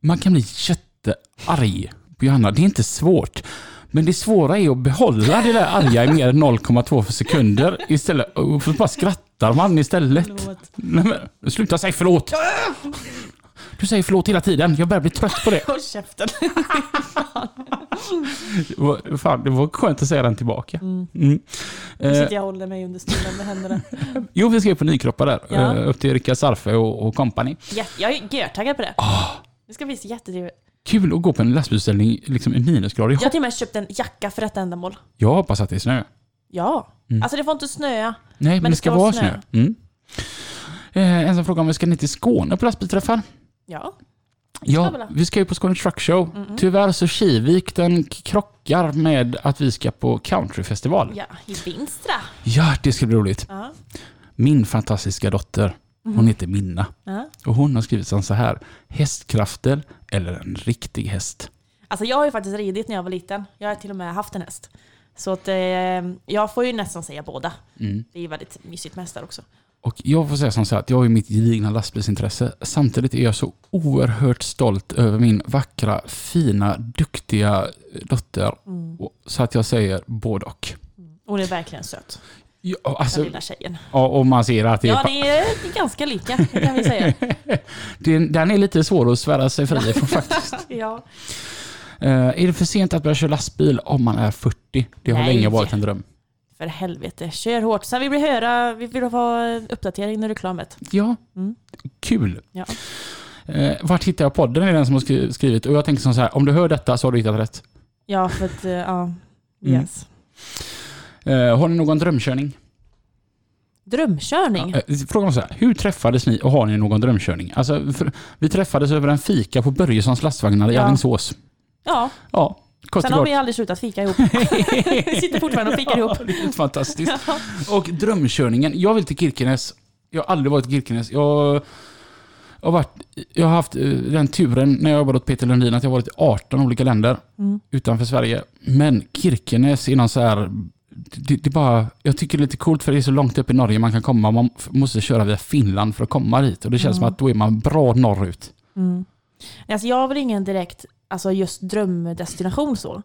Man kan bli jättearg på Johanna, det är inte svårt. Men det svåra är att behålla det där arga i mer än 0,2 sekunder istället. Så bara skrattar man istället. Förlåt. Nej, men, sluta säga förlåt! Du säger förlåt hela tiden, jag börjar bli trött på det. (laughs) Håll käften. Det var, fan, det var skönt att säga den tillbaka. Mm. Mm. Nu Eh, sitter jag håller mig under stolen med händerna. (laughs) jo, vi ska ju på Nykroppa där. Ja. Eh, upp till Rickard Sarfe och, och company. Ja, jag är görtaggad på det. Ah, Det ska bli så jättetrevligt. Kul att gå på en lastbilsställning liksom i minusgrader. Jag har till och med köpt en jacka för detta ändamål. Jag hoppas att det är snö. Ja. Mm. Alltså det får inte snöa. Nej, men, det ska, vara snö. snö. Mm. Eh, en som frågar om vi ska ner till Skåne på lastbilsträffar. Ja. Ja, vi ska ju på Skåne Truck Show. Mm-mm. Tyvärr så Kivik den krockar med att vi ska på countryfestival. Ja, i Vinstra. Ja, det ska bli roligt. Ja. Min fantastiska dotter, hon heter Minna. Och hon har skrivit så här. Hästkrafter eller en riktig häst? Alltså jag har ju faktiskt ridit när jag var liten. Jag har till och med haft en häst. Så att eh, jag får ju nästan säga båda. Mm. Det är ju väldigt mysigt med hästar också. Och jag får säga som så här att jag har ju mitt gedigna lastbilsintresse. Samtidigt är jag så oerhört stolt över min vackra, fina, duktiga dotter. Mm. Så att jag säger både och. Hon är verkligen söt, Ja, den alltså, lilla tjejen. ja, och man ser att det är, Ja, det är, det är ganska lika, det kan vi säga. (laughs) det, den är lite svår att svära sig fri ifrån (laughs) faktiskt. Ja. Eh, är det för sent att börja köra lastbil om man är 40? Det har Nej. länge varit en dröm. För helvete, kör hårt. Sen vi vill höra, vi vill ha uppdatering när reklamet. Ja, Mm. kul. Ja. Eh, vart hittar jag podden? är den som har skri- skrivit. Och jag tänker som så här, om du hör detta så har du hittat rätt. Ja, för att, eh, ja. Mm. Yes. Eh, har ni någon drömkörning? Drömkörning? Ja, eh, frågan så här, hur träffades ni och har ni någon drömkörning? Alltså, för, vi träffades över en fika på Börjessons lastvagnar i Ja. Alingsås. Ja, Ja, kort sen har vi aldrig slutat fika ihop. (laughs) vi sitter fortfarande och fikar ihop. Ja, det är fantastiskt. Och drömkörningen. Jag vill till Kirkenes. Jag har aldrig varit i Kirkenes. Jag har, varit, jag har haft eh, den turen när jag jobbade åt Peter Lundin att jag har varit i 18 olika länder Mm. utanför Sverige. Men Kirkenes är någon så här... Det, det bara, jag tycker det är lite coolt för det är så långt upp i Norge man kan komma. Man måste köra via Finland för att komma dit. Och det känns Mm. som att då är man bra norrut. Mm. Alltså jag har väl ingen direkt, alltså just drömdestination så.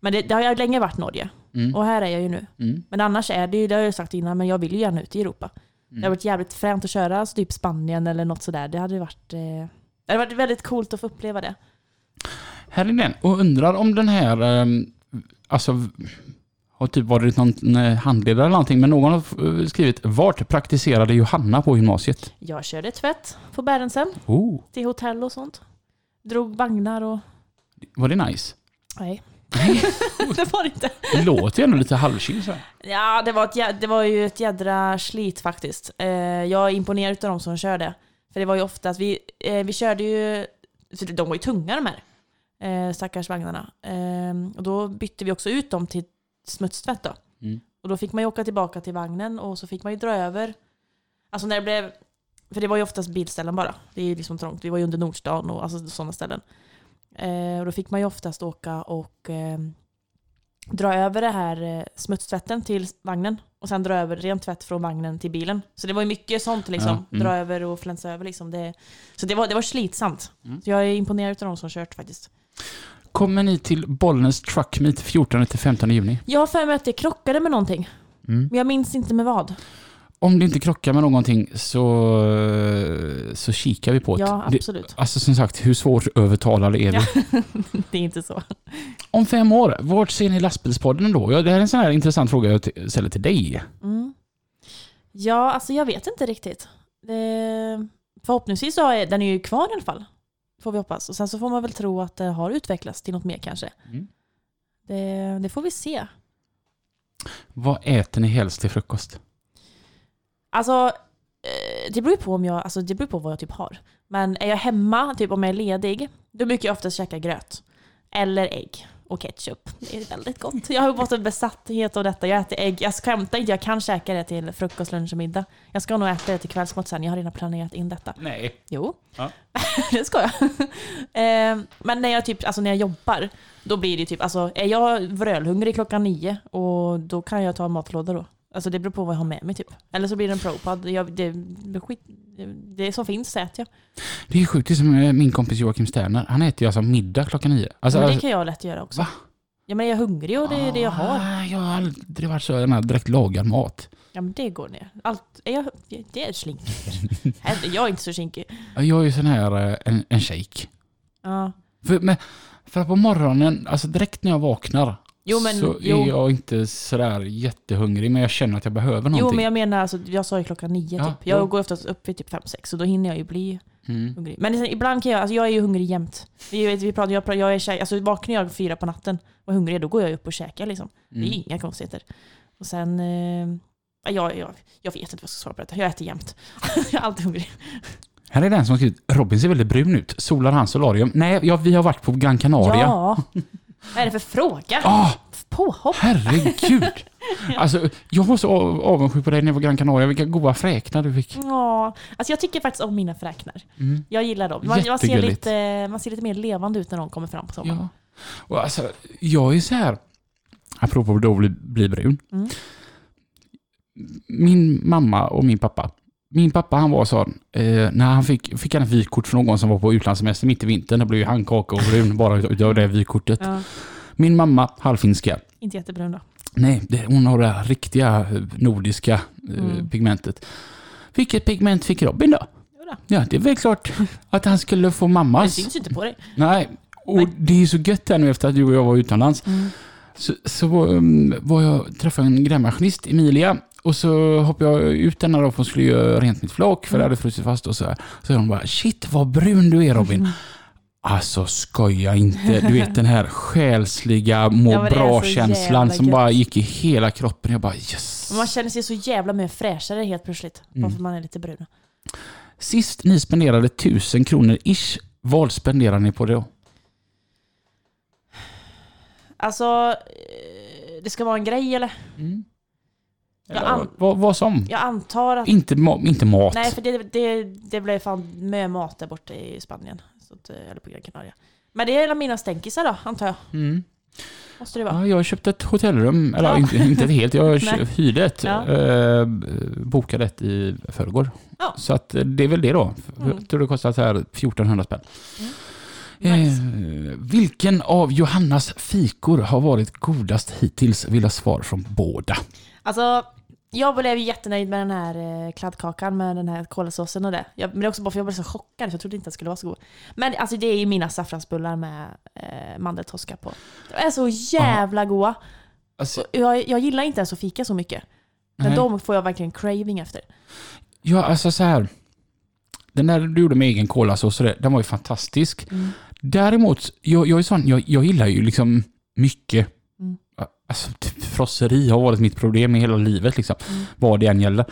Men det, det har jag länge varit Norge. Mm. Och här är jag ju nu. Mm. Men annars är det ju, det har jag sagt innan, men jag vill ju gärna ut i Europa. Det har varit jävligt fränt att köra, alltså typ Spanien eller något sådär. Det hade varit, eh, det hade varit väldigt coolt att få uppleva det. Här är den. Och undrar om den här, ehm, alltså, har typ varit någon eh, handledare eller någonting, men någon har eh, skrivit vart praktiserade Johanna på gymnasiet? Jag körde tvätt på Bärensen, Oh, till hotell och sånt. Drog vagnar och... var det nice? Nej. (laughs) det var det inte. Det låter ju ändå lite halvkyl. Ja, det var, ett, det var ju ett jädra slit faktiskt. Eh, jag är imponerad av de som körde. För det var ju ofta att vi, vi körde ju, de var ju tunga de här eh, stackars vagnarna. Eh, och då bytte vi också ut dem till smutstvätt då. Mm. Och då fick man ju åka tillbaka till vagnen och så fick man ju dra över. Alltså när det blev, för det var ju oftast bilställen bara. Det är ju liksom trångt. Vi var ju under Nordstan och alltså sådana ställen. Eh, och då fick man ju oftast åka och eh, dra över det här eh, smutstvätten till vagnen och sen dra över ren tvätt från vagnen till bilen. Så det var ju mycket sånt liksom. Ja, mm. Dra över och flänsa över liksom. Det, så det var, det var slitsamt. Mm. Så jag är imponerad av de som kört faktiskt. Kommer ni till Bollnäs Truck Meet 14-15 juni? Jag har för mig att det krockade med någonting. Mm. Men jag minns inte med vad. Om det inte krockar med någonting så, så kikar vi på det. Ja, det. absolut. Alltså som sagt, hur svårt övertalade är vi? Ja. (laughs) det är inte så. Om fem år, vart ser ni lastbilspodden då? Det här är en sån här intressant fråga jag ställer till dig. Mm. Ja, alltså jag vet inte riktigt. Det, förhoppningsvis så är den är ju kvar i alla fall. Får vi hoppas. Och sen så får man väl tro att det har utvecklats till något mer kanske. Mm. Det, det får vi se. Vad äter ni helst till frukost? Alltså, eh, det beror ju på om jag, alltså det beror på vad jag typ har. Men är jag hemma, typ om jag är ledig, då brukar jag oftast käka gröt. Eller ägg och ketchup. Det är väldigt gott. Jag har fått en besatthet av detta. Jag äter ägg. Jag skämtar inte, jag kan käka det till frukost, lunch och middag. Jag ska nog äta det till kvällsmat sen. Jag har redan planerat in detta. Nej. Jo, Ja. (laughs) det ska jag. eh, men när jag, typ, alltså när jag jobbar, då blir det typ, alltså är jag vrölhungrig klockan nio, och då kan jag ta en matlåda då. Alltså det beror på vad jag har med mig typ. Eller så blir det en propad. Jag, det, det, skit, det, som finns äter jag. Det är sjukt, det är som eh, min kompis Joakim Sterner. Han äter ju alltså middag klockan nio. Alltså, men det alltså- kan jag lätt göra också. Va? Ja men är jag hungrig och det är det jag har. Ah, Jag har aldrig varit så den här direkt lagad mat. Ja men det går ner. Allt, är jag, det är slinker. (laughs) Jag är inte så kinkig. Jag är ju sån här, eh, en, en shake. Ja. För, men, för på morgonen, alltså direkt när jag vaknar, Jo men, så är jo, jag inte sådär jättehungrig, men jag känner att jag behöver någonting. jo men jag menar alltså, jag sa ju klockan nio Ja, typ. Jag jo. går oftast upp vid typ fem, sex så då hinner jag ju bli Mm. hungrig. Men sen, ibland kan jag, alltså jag är ju hungrig jämt. Vi, vet, vi pratar, jag, pratar, jag är tjej, alltså vaknar jag fyra på natten och är hungrig, då går jag upp och käkar liksom. Det är Mm. inga konstigheter. Och sen, eh, jag, jag, jag vet inte vad jag ska svara på detta. Jag äter jämt. (laughs) jag är alltid hungrig. Här är den som har skrivit Robin ser väldigt brun ut. Solar hans solarium. Nej, ja, vi har varit på Gran Canaria. Ja. Vad är det för fråga? Ah, Påhopp? herregud! (laughs) Alltså, jag var så av- avundsjuk på dig när jag var Gran Canaria. Vilka goda fräknar du fick. Ja, alltså jag tycker faktiskt om mina fräknar. Mm. Jag gillar dem. Man, man, ser lite, man ser lite mer levande ut när de kommer fram på sommaren. Ja. Och alltså, jag är så här, apropå att då bli, bli brun. Mm. Min mamma och min pappa. Min pappa han var sån, eh, när han fick, fick han ett vykort från någon som var på utlandssemester mitt i vintern, då blev ju han kaka och brun bara utav det vykortet. Ja, Min mamma, halvfinska. inte jättebrun då. Nej, det, hon har det här riktiga eh, nordiska eh, Mm. pigmentet. Vilket pigment fick Robin då? Jodå. Ja, det är väl klart att han skulle få Det mammas. syns inte på dig. Nej, och Nej. det är så gött här nu efter att du och jag var utomlands. Mm. Så, så um, var jag, träffade en grävmaskinist, Emilia, och så hoppade jag ut den då för hon skulle göra rent mitt flak för det hade frusit fast och så här. Så hon bara “Shit vad brun du är Robin”. Alltså skoja inte. Du vet den här själsliga må Ja, bra-känslan som gött. bara gick i hela kroppen. Jag bara yes. Man känner sig så jävla mer fräschare helt plötsligt. Bara Mm. för att man är lite brun. Sist ni spenderade tusen kronor ish, vad spenderar ni på det då? Alltså, eh, det ska vara en grej eller? Eller, Jag an- vad, vad som? Jag antar att... Inte, ma- inte mat. Nej, för det, det, det blev fan med mat där borta i Spanien. Så att, eh, eller på Gran Canaria. Men det är mina stänkisar då, antar jag. Mm. Måste det vara. Ja, jag köpte ett hotellrum, eller Ja. inte, inte ett helt, jag (laughs) hyrde ett. Ja. Eh, bokade ett i förrgår. Ja. Så att eh, det är väl det då. Mm. Jag tror det kostar så här 1400 spänn. Mm. Eh, Nice. vilken av Johannas fikor har varit godast hittills? Vill ha svar från båda. Alltså, jag blev jättenöjd med den här eh, kladdkakan med den här kolasåsen och det. Jag, men det är också bara för jag blev så chockad, för jag trodde inte att det skulle vara så god. Men alltså det är ju mina saffransbullar med eh, mandeltoska på. De är så jävla goda. Alltså, Jag, jag gillar inte ens att fika så mycket. Men nej. de får jag verkligen craving efter. Ja, alltså så här. Den där du gjorde med egen kolasås, den var ju fantastisk. Mm. Däremot, jag, jag är sån, jag, jag gillar ju liksom mycket. Mm. Alltså, typ, frosseri har varit mitt problem i hela livet, liksom. Mm. vad det än gäller.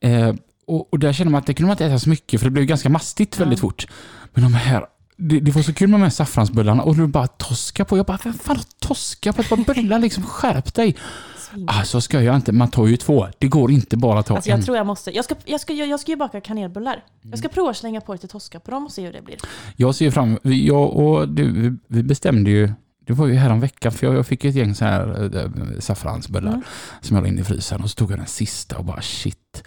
Eh, och, och där känner man att det kunde man inte äta så mycket, för det blev ganska mastigt Ja. väldigt fort. Men de här, det, det var så kul med de här saffransbullarna och du bara toska på. Jag bara, vem fan har toska på ett par bullar liksom? Skärp dig! Alltså ska jag inte, man tar ju två. Det går inte bara att ta Alltså en. jag tror jag måste. Jag ska, jag ska, jag ska ju baka kanelbullar. Jag Mm. ska prova att slänga på lite toska på dem och se hur det blir. Jag ser fram jag och du, vi bestämde ju, det var ju härom veckan för jag, jag fick ett gäng så här äh, saffransbullar Mm. som jag la in i frysen och så tog jag den sista och bara shit.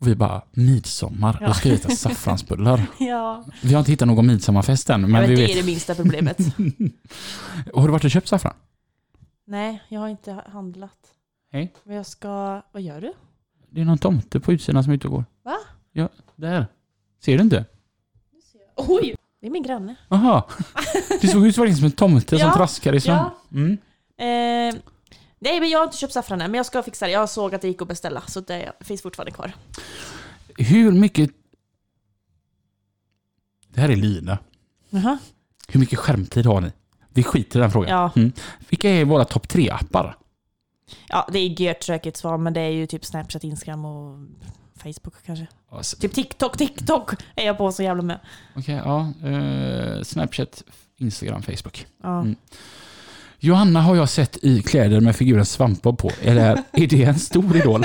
Och vi bara midsommar, Ja. då ska vi äta (laughs) saffransbullar. Ja. Vi har inte hittat någon midsommarfest än, men Men vi det vet. är det minsta problemet. (laughs) Har du varit och köpt saffran? Nej, jag har inte handlat. Hej. Men jag ska... Vad gör du? Det är någon tomte på utsidan som är ute och går. Va? Ja, där. Ser du inte? Oj! Det är min granne. Aha. Det såg ut verkligen som en tomte som Ja, traskar i snön. Mm. Eh, nej, men jag har inte köpt saffran än, men jag ska fixa det. Jag såg att det gick att beställa, så det finns fortfarande kvar. Hur mycket... Det här är Lina. Jaha. Hur mycket skärmtid har ni? Vi skiter i den frågan. Ja. Mm. Vilka är våra topp tre-appar? ja, det är gött tråkigt svar, men det är ju typ Snapchat, Instagram och Facebook kanske. Alltså, Typ TikTok, TikTok är jag på så jävla med. Okej, ja. Eh, Snapchat, Instagram, Facebook. Ja. Mm. Johanna har jag sett i kläder med figuren Svampbob på. Eller (laughs) är det en stor idol?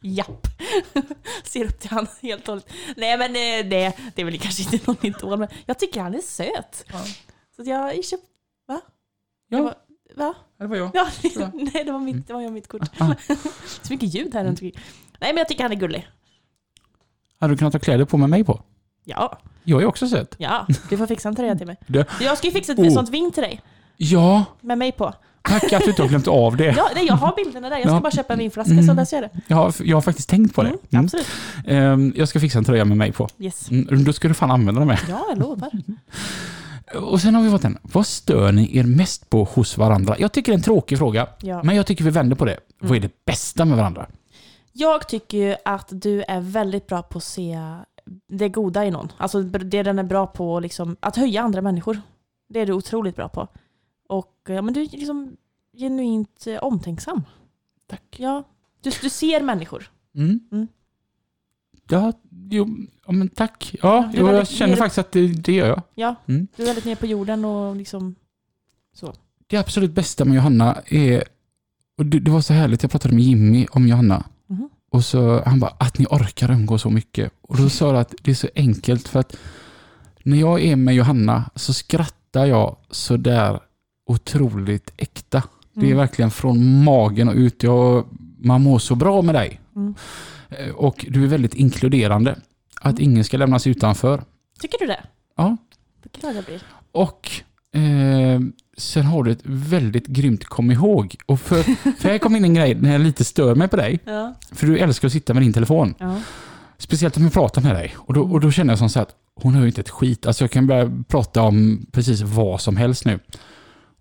Japp. (laughs) Ser upp till han helt och hållet. Nej men eh, det, det är väl kanske inte någon idol, men jag tycker han är söt. Ja. Så jag köpte... Va? Ja. Det var, va? Det var jag. Ja, (laughs) nej det var mitt, det var jag mitt kort. Ah. Så mycket ljud här runt omkring. Nej men jag tycker han är gullig. Hade du kunnat ha kläder på med mig på? Ja, Jag är också söt. ja. Du får fixa en tröja till mig. Det- Jag ska ju fixa ett Oh. sånt ving till dig. Ja, Med mig på. tack att du inte har glömt av det. Ja, nej, jag har bilderna där. Jag ska Ja. bara köpa en vinflaska Mm. så löser jag det. Jag har, jag har faktiskt tänkt på det. Mm, Mm. Absolut. Ehm, jag ska fixa en tröja med mig på. Yes. Mm, då ska du fan använda den med. Ja, jag lovar. (laughs) Och sen har vi fått en. Vad stör ni er mest på hos varandra? Jag tycker det är en tråkig fråga, Ja. men jag tycker vi vänder på det. Vad är det bästa med varandra? Jag tycker ju att du är väldigt bra på att se det goda i någon. Alltså det den är bra på, liksom, att höja andra människor. Det är du otroligt bra på. Och ja, men du är liksom genuint eh, omtänksam. Tack. Ja, du, du ser människor. Mm. Mm. Ja, jo, ja, men tack. Ja, Ja, jag känner faktiskt att det, det gör jag. Ja, Mm. du är väldigt ner på jorden och liksom så. Det absolut bästa med Johanna är, och det, det var så härligt, jag pratade med Jimmy om Johanna. Och så han bara, att ni orkar umgås så mycket. Och då sa jag att det är så enkelt för att när jag är med Johanna så skrattar jag så där otroligt äkta. Det är Mm. verkligen från magen och ut. Jag, man mår så bra med dig. Mm. Eh, Och du är väldigt inkluderande. Att ingen ska lämnas utanför. Tycker du det? Ja. Vad glad jag blir. Och eh, sen har du ett väldigt grymt kom ihåg. Och för, för här kom in en grej när jag lite stör mig på dig. (laughs) Ja. För du älskar att sitta med din telefon. ja. Speciellt om jag pratar med dig. Och då, och då känner jag som så att hon hör ju inte ett skit. Alltså jag kan börja prata om precis vad som helst nu.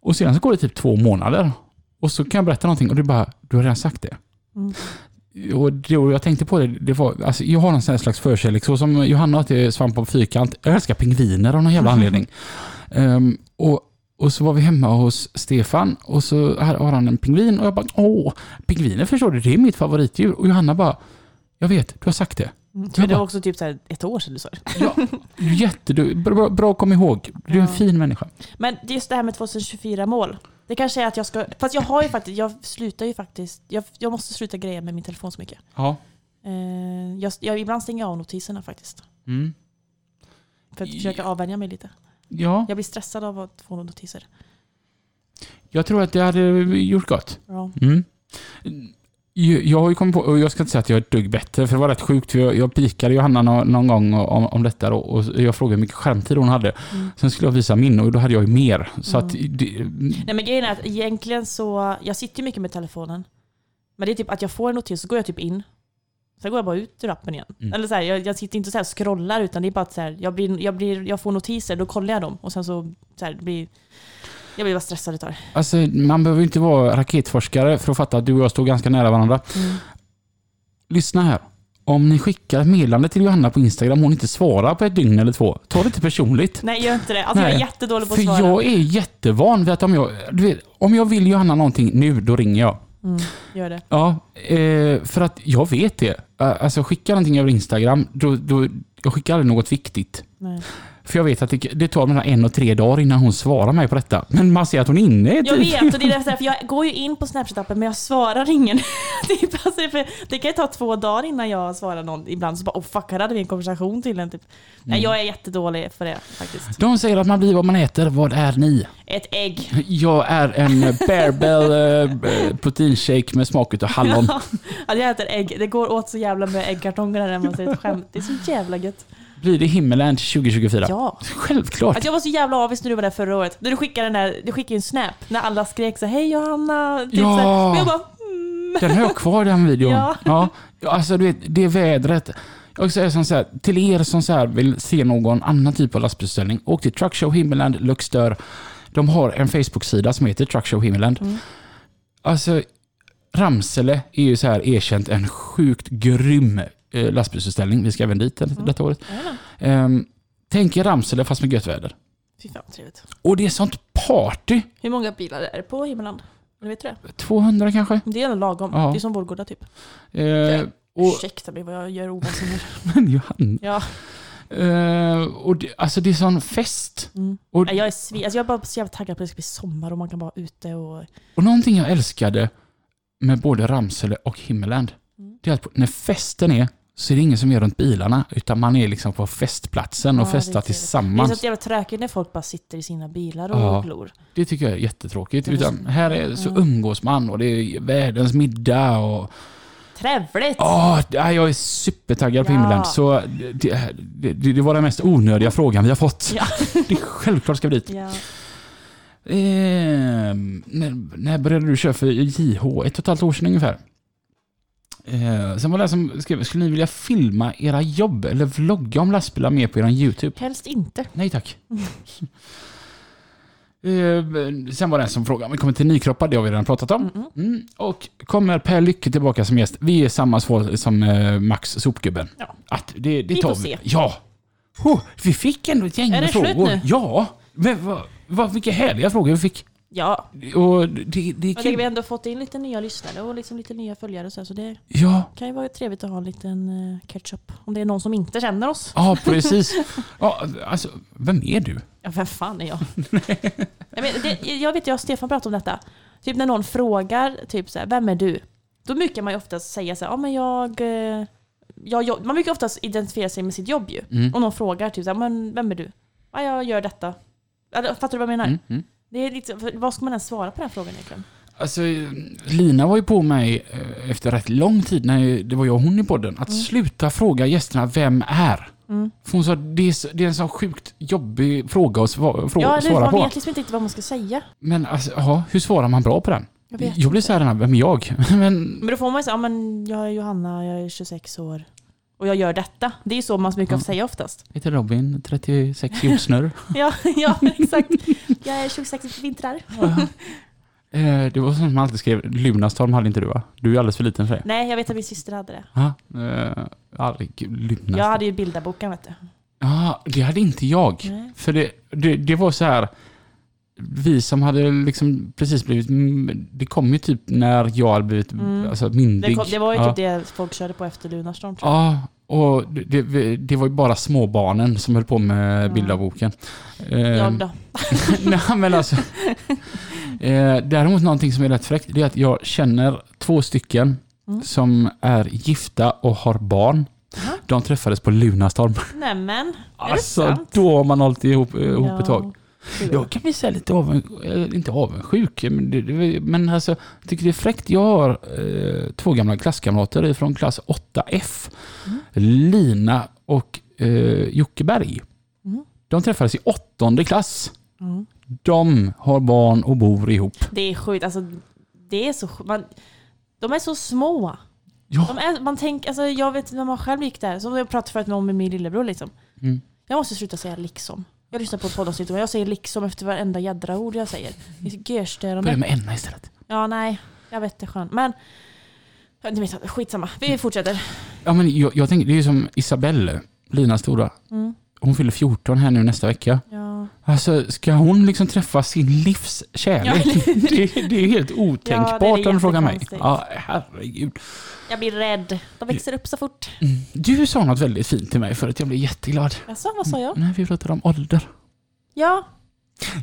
Och sedan så går det typ två månader. Och så kan jag berätta någonting och du bara, du har redan sagt det. Mm. Och då jag tänkte på det, det var, alltså jag har någon sån slags förkärlek, så som Johanna har till svamp på fyrkant. Jag älskar pingviner av någon jävla (laughs) anledning. Ehm, och, och så var vi hemma hos Stefan och så har han en pingvin och jag bara, åh, pingviner förstår du, det är mitt favoritdjur. Och Johanna bara, jag vet, du har sagt det. Mm. Men det bara- var också typ så ett år sedan du sa det. Ja, jätte, du, bra, bra att komma ihåg. Du är en fin människa. Men just det här med 2024-mål. Det kanske är att jag ska... Fast jag har ju faktiskt... Jag slutar ju faktiskt... Jag, jag måste sluta greja med min telefon så mycket. Ja. Eh, jag, jag, ibland stänger jag av notiserna faktiskt. Mm. För att försöka avvänja mig lite. Ja, Jag blir stressad av att få notiser. jag tror att det hade gjort gott. Ja. Mm. Jag har ju kommit på, och jag ska inte säga att jag är ett dugg bättre, för det var rätt sjukt. För jag, jag pikade Johanna någon, någon gång om, om detta då, och jag frågade hur mycket skärmtid hon hade. Mm. Sen skulle jag visa min och då hade jag ju mer. Så att... Det, Nej men grejen är att egentligen så... Jag sitter ju mycket med telefonen. Men det är typ att jag får en notis så går jag typ in. Sen går jag bara ut ur appen igen. Mm. Eller så här, jag, jag sitter inte så här och scrollar utan det är bara att så här, jag, blir, jag, blir, jag får notiser, då kollar jag dem. Och sen så, så här, blir... Jag blir bara stressad utav det. alltså, man behöver inte vara raketforskare för att fatta att du och jag står ganska nära varandra. Mm. Lyssna här. Om ni skickar ett meddelande till Johanna på Instagram och hon inte svarar på ett dygn eller två, ta det inte personligt. Nej, gör inte det. Alltså jag är jättedålig på att För svara. jag är jättevan vid att om jag, vet, om jag vill Johanna någonting nu, då ringer jag. Mm, gör det. Ja, eh, för att jag vet det. Alltså skicka någonting över Instagram, då, då, jag skickar aldrig något viktigt. Nej. För jag vet att det, det tar mellan en och tre dagar innan hon svarar mig på detta. Men man ser att hon är inne Jag tid. vet, och det är därför för jag går ju in på Snapchat-appen men jag svarar ingen. (laughs) typ, alltså, för det kan ju ta två dagar innan jag svarar någon. Ibland så bara oh fuck, här hade vi en konversation till en. Typ. Nej, Mm. jag är jättedålig för det faktiskt. De säger att man blir vad man äter. Vad är ni? Ett ägg. Jag är en Bearbell eh, proteinshake med smak utav hallon. (laughs) Ja, jag äter ägg. Det går åt så jävla med äggkartonger där hemma så det är ett skämt. Det är så jävla gött. Blir det Himmeland 2024? Ja. Självklart. Att jag var så jävla avis när du var där förra året. När du skickade den där, du skickade en snap när alla skrek så hej Johanna. Typ Ja. så. Och jag bara mm. Den har jag kvar den videon. Ja. ja. Alltså du vet, det vädret. Jag säger som så här, till er som så vill se någon annan typ av lastbilsställning, åk till Truckshow Himmeland Luxdör. De har en Facebook-sida som heter Truckshow Himmeland. Mm. Alltså, Ramsele är ju så här erkänt en sjukt grym eh, lastbilsutställning. Vi ska även dit Mm. detta året. Ehm, tänk er Ramsele fast med gött väder. Fy fan trevligt. Och det är sånt party. Hur många bilar är det på Himmeland? Vet du det? 200 kanske. Det är ändå lagom. Ja. Det är som Vårgårda typ. Eh, och, Ursäkta mig vad jag gör oväsen (laughs) men Johanna. Ja. Eh, och det, alltså det är sån fest. Mm. Och, Jag är, svi- alltså jag är bara så jävla taggad på att det ska bli sommar och man kan vara ute och... och någonting jag älskade med både Ramsele och Himmeland, Mm. det är att när festen är så är det ingen som är runt bilarna, utan man är liksom på festplatsen och Ja, det festar trevligt. Det är tillsammans. så jävla tråkigt när folk bara sitter i sina bilar och Ja. glor. Det tycker jag är jättetråkigt. Det Utan här är, så umgås man och det är världens middag och... Trevligt! Ja, jag är supertaggad på Ja. Himmeland. Så det, det, det var den mest onödiga frågan vi har fått. Ja. (laughs) Det är självklart ska vi dit. Ja. Ehm, när, när började du köra för JH? Ett och ett halvt år sedan ungefär. Eh, sen var det som skrev, skulle ni vilja filma era jobb eller vlogga om lastbilar mer på er YouTube? Helst inte. Nej tack. (laughs) Eh, sen var det en som frågade vi kommer till Nykroppa, det har vi redan pratat om. Mm. Mm. Och kommer Per Lycke tillbaka som gäst? Vi är samma svar som eh, Max Sopgubben. Ja. Att det, det Vi tar får vi. se. Ja! Oh, vi fick ändå ett gäng Är med det slut frågor. nu? Ja! Men vad, vad, vilka härliga frågor vi fick. Ja, Och det, det är kul. vi har ändå fått in lite nya lyssnare och liksom lite nya följare och så, här, så det Ja, kan ju vara trevligt att ha en liten eh, catch-up. Om det är någon som inte känner oss. ja precis. Ja, alltså, vem är du? Ja, vem fan är jag? jag, men, det, jag vet, jag och Stefan pratade om detta. Typ när någon frågar, typ så här, vem är du? Då brukar man ju oftast säga så här, ja men jag... eh, jag, man brukar oftast identifiera sig med sitt jobb ju. Mm. Om någon frågar typ så här, men vem är du? Ja, jag gör detta. Fattar du vad jag menar? Mm, mm. Det är lite, för vad ska man ens svara på den frågan egentligen? Alltså, Lina var ju på mig eh, efter rätt lång tid, när det var jag och hon i podden, att Mm. sluta fråga gästerna vem är. Mm. För hon sa det är, det är en så sjukt jobbig fråga att svara, frå, Ja, eller, svara man på. vet liksom inte riktigt vad man ska säga. Men alltså, ja, hur svarar man bra på den? Jag Jag blir såhär, vem är jag? (laughs) Men, Men då får man ju säga, ja men jag är Johanna, jag är 26 år. Och jag gör detta. Det är så man brukar Ja. säga oftast. heter Robin, 36 jordsnurr. (laughs) Ja, ja (laughs) exakt. Jag är 26 vintrar. eh, det var som man alltid skrev, Lunarstorm hade inte du va? Du är alldeles för liten för det. Nej, jag vet att min syster hade det. Ja, eh, Lunarstorm. Jag hade ju bildarboken vet du. Ja, det hade inte jag. Nej. För det, det, det var så här. Vi som hade liksom precis blivit... Det kom ju typ när jag hade blivit Mm. alltså, myndig. Det, kom, det var ju ja. typ det folk körde på efter Lunarstorm tror jag. Ja, och det, det, det var ju bara småbarnen som höll på med Ja. Eh, Jag då. (laughs) Nej men alltså. (laughs) Eh, däremot någonting som är rätt fräckt, det är att jag känner två stycken Mm. som är gifta och har barn. Jaha. De träffades på Lunarstorm. Nämen, är det Alltså, sant? då har man hållit ihop, ihop ett tag. Jag kan bli så lite avundsjuk, eh, inte avundsjuk, men, det, det, men alltså, jag tycker det är fräckt. Jag har eh, två gamla klasskamrater från klass 8F. Mm. Lina och eh, Jocke Berg. Mm. De träffades i åttonde klass. Mm. De har barn och bor ihop. Det är sjukt, alltså det är så. Man, de är så små. Ja. De är, man tänker, alltså jag vet när man själv gick där, som jag pratade förut om med min lillebror liksom. Mm. Jag måste sluta säga liksom. Jag lyssnar på poddavsnitt och jag säger liksom efter varenda jädra ord jag säger. Det är så Börja görstörande. med Enna istället. Ja, nej. Jag vet det är skönt. Men, vet, skitsamma. Vi fortsätter. Ja, men jag, jag tänker, det är ju som Isabelle, Linas stora. Mm. Hon fyller 14 här nu nästa vecka. Ja. Alltså, ska hon liksom träffa sin livs kärlek? Ja, det, det är helt otänkbart om du frågar mig. Ja, herregud. Jag blir rädd. De växer upp så fort. Mm. Du sa något väldigt fint till mig för att jag blev jätteglad. Alltså, vad sa jag? När vi pratade om ålder. Ja.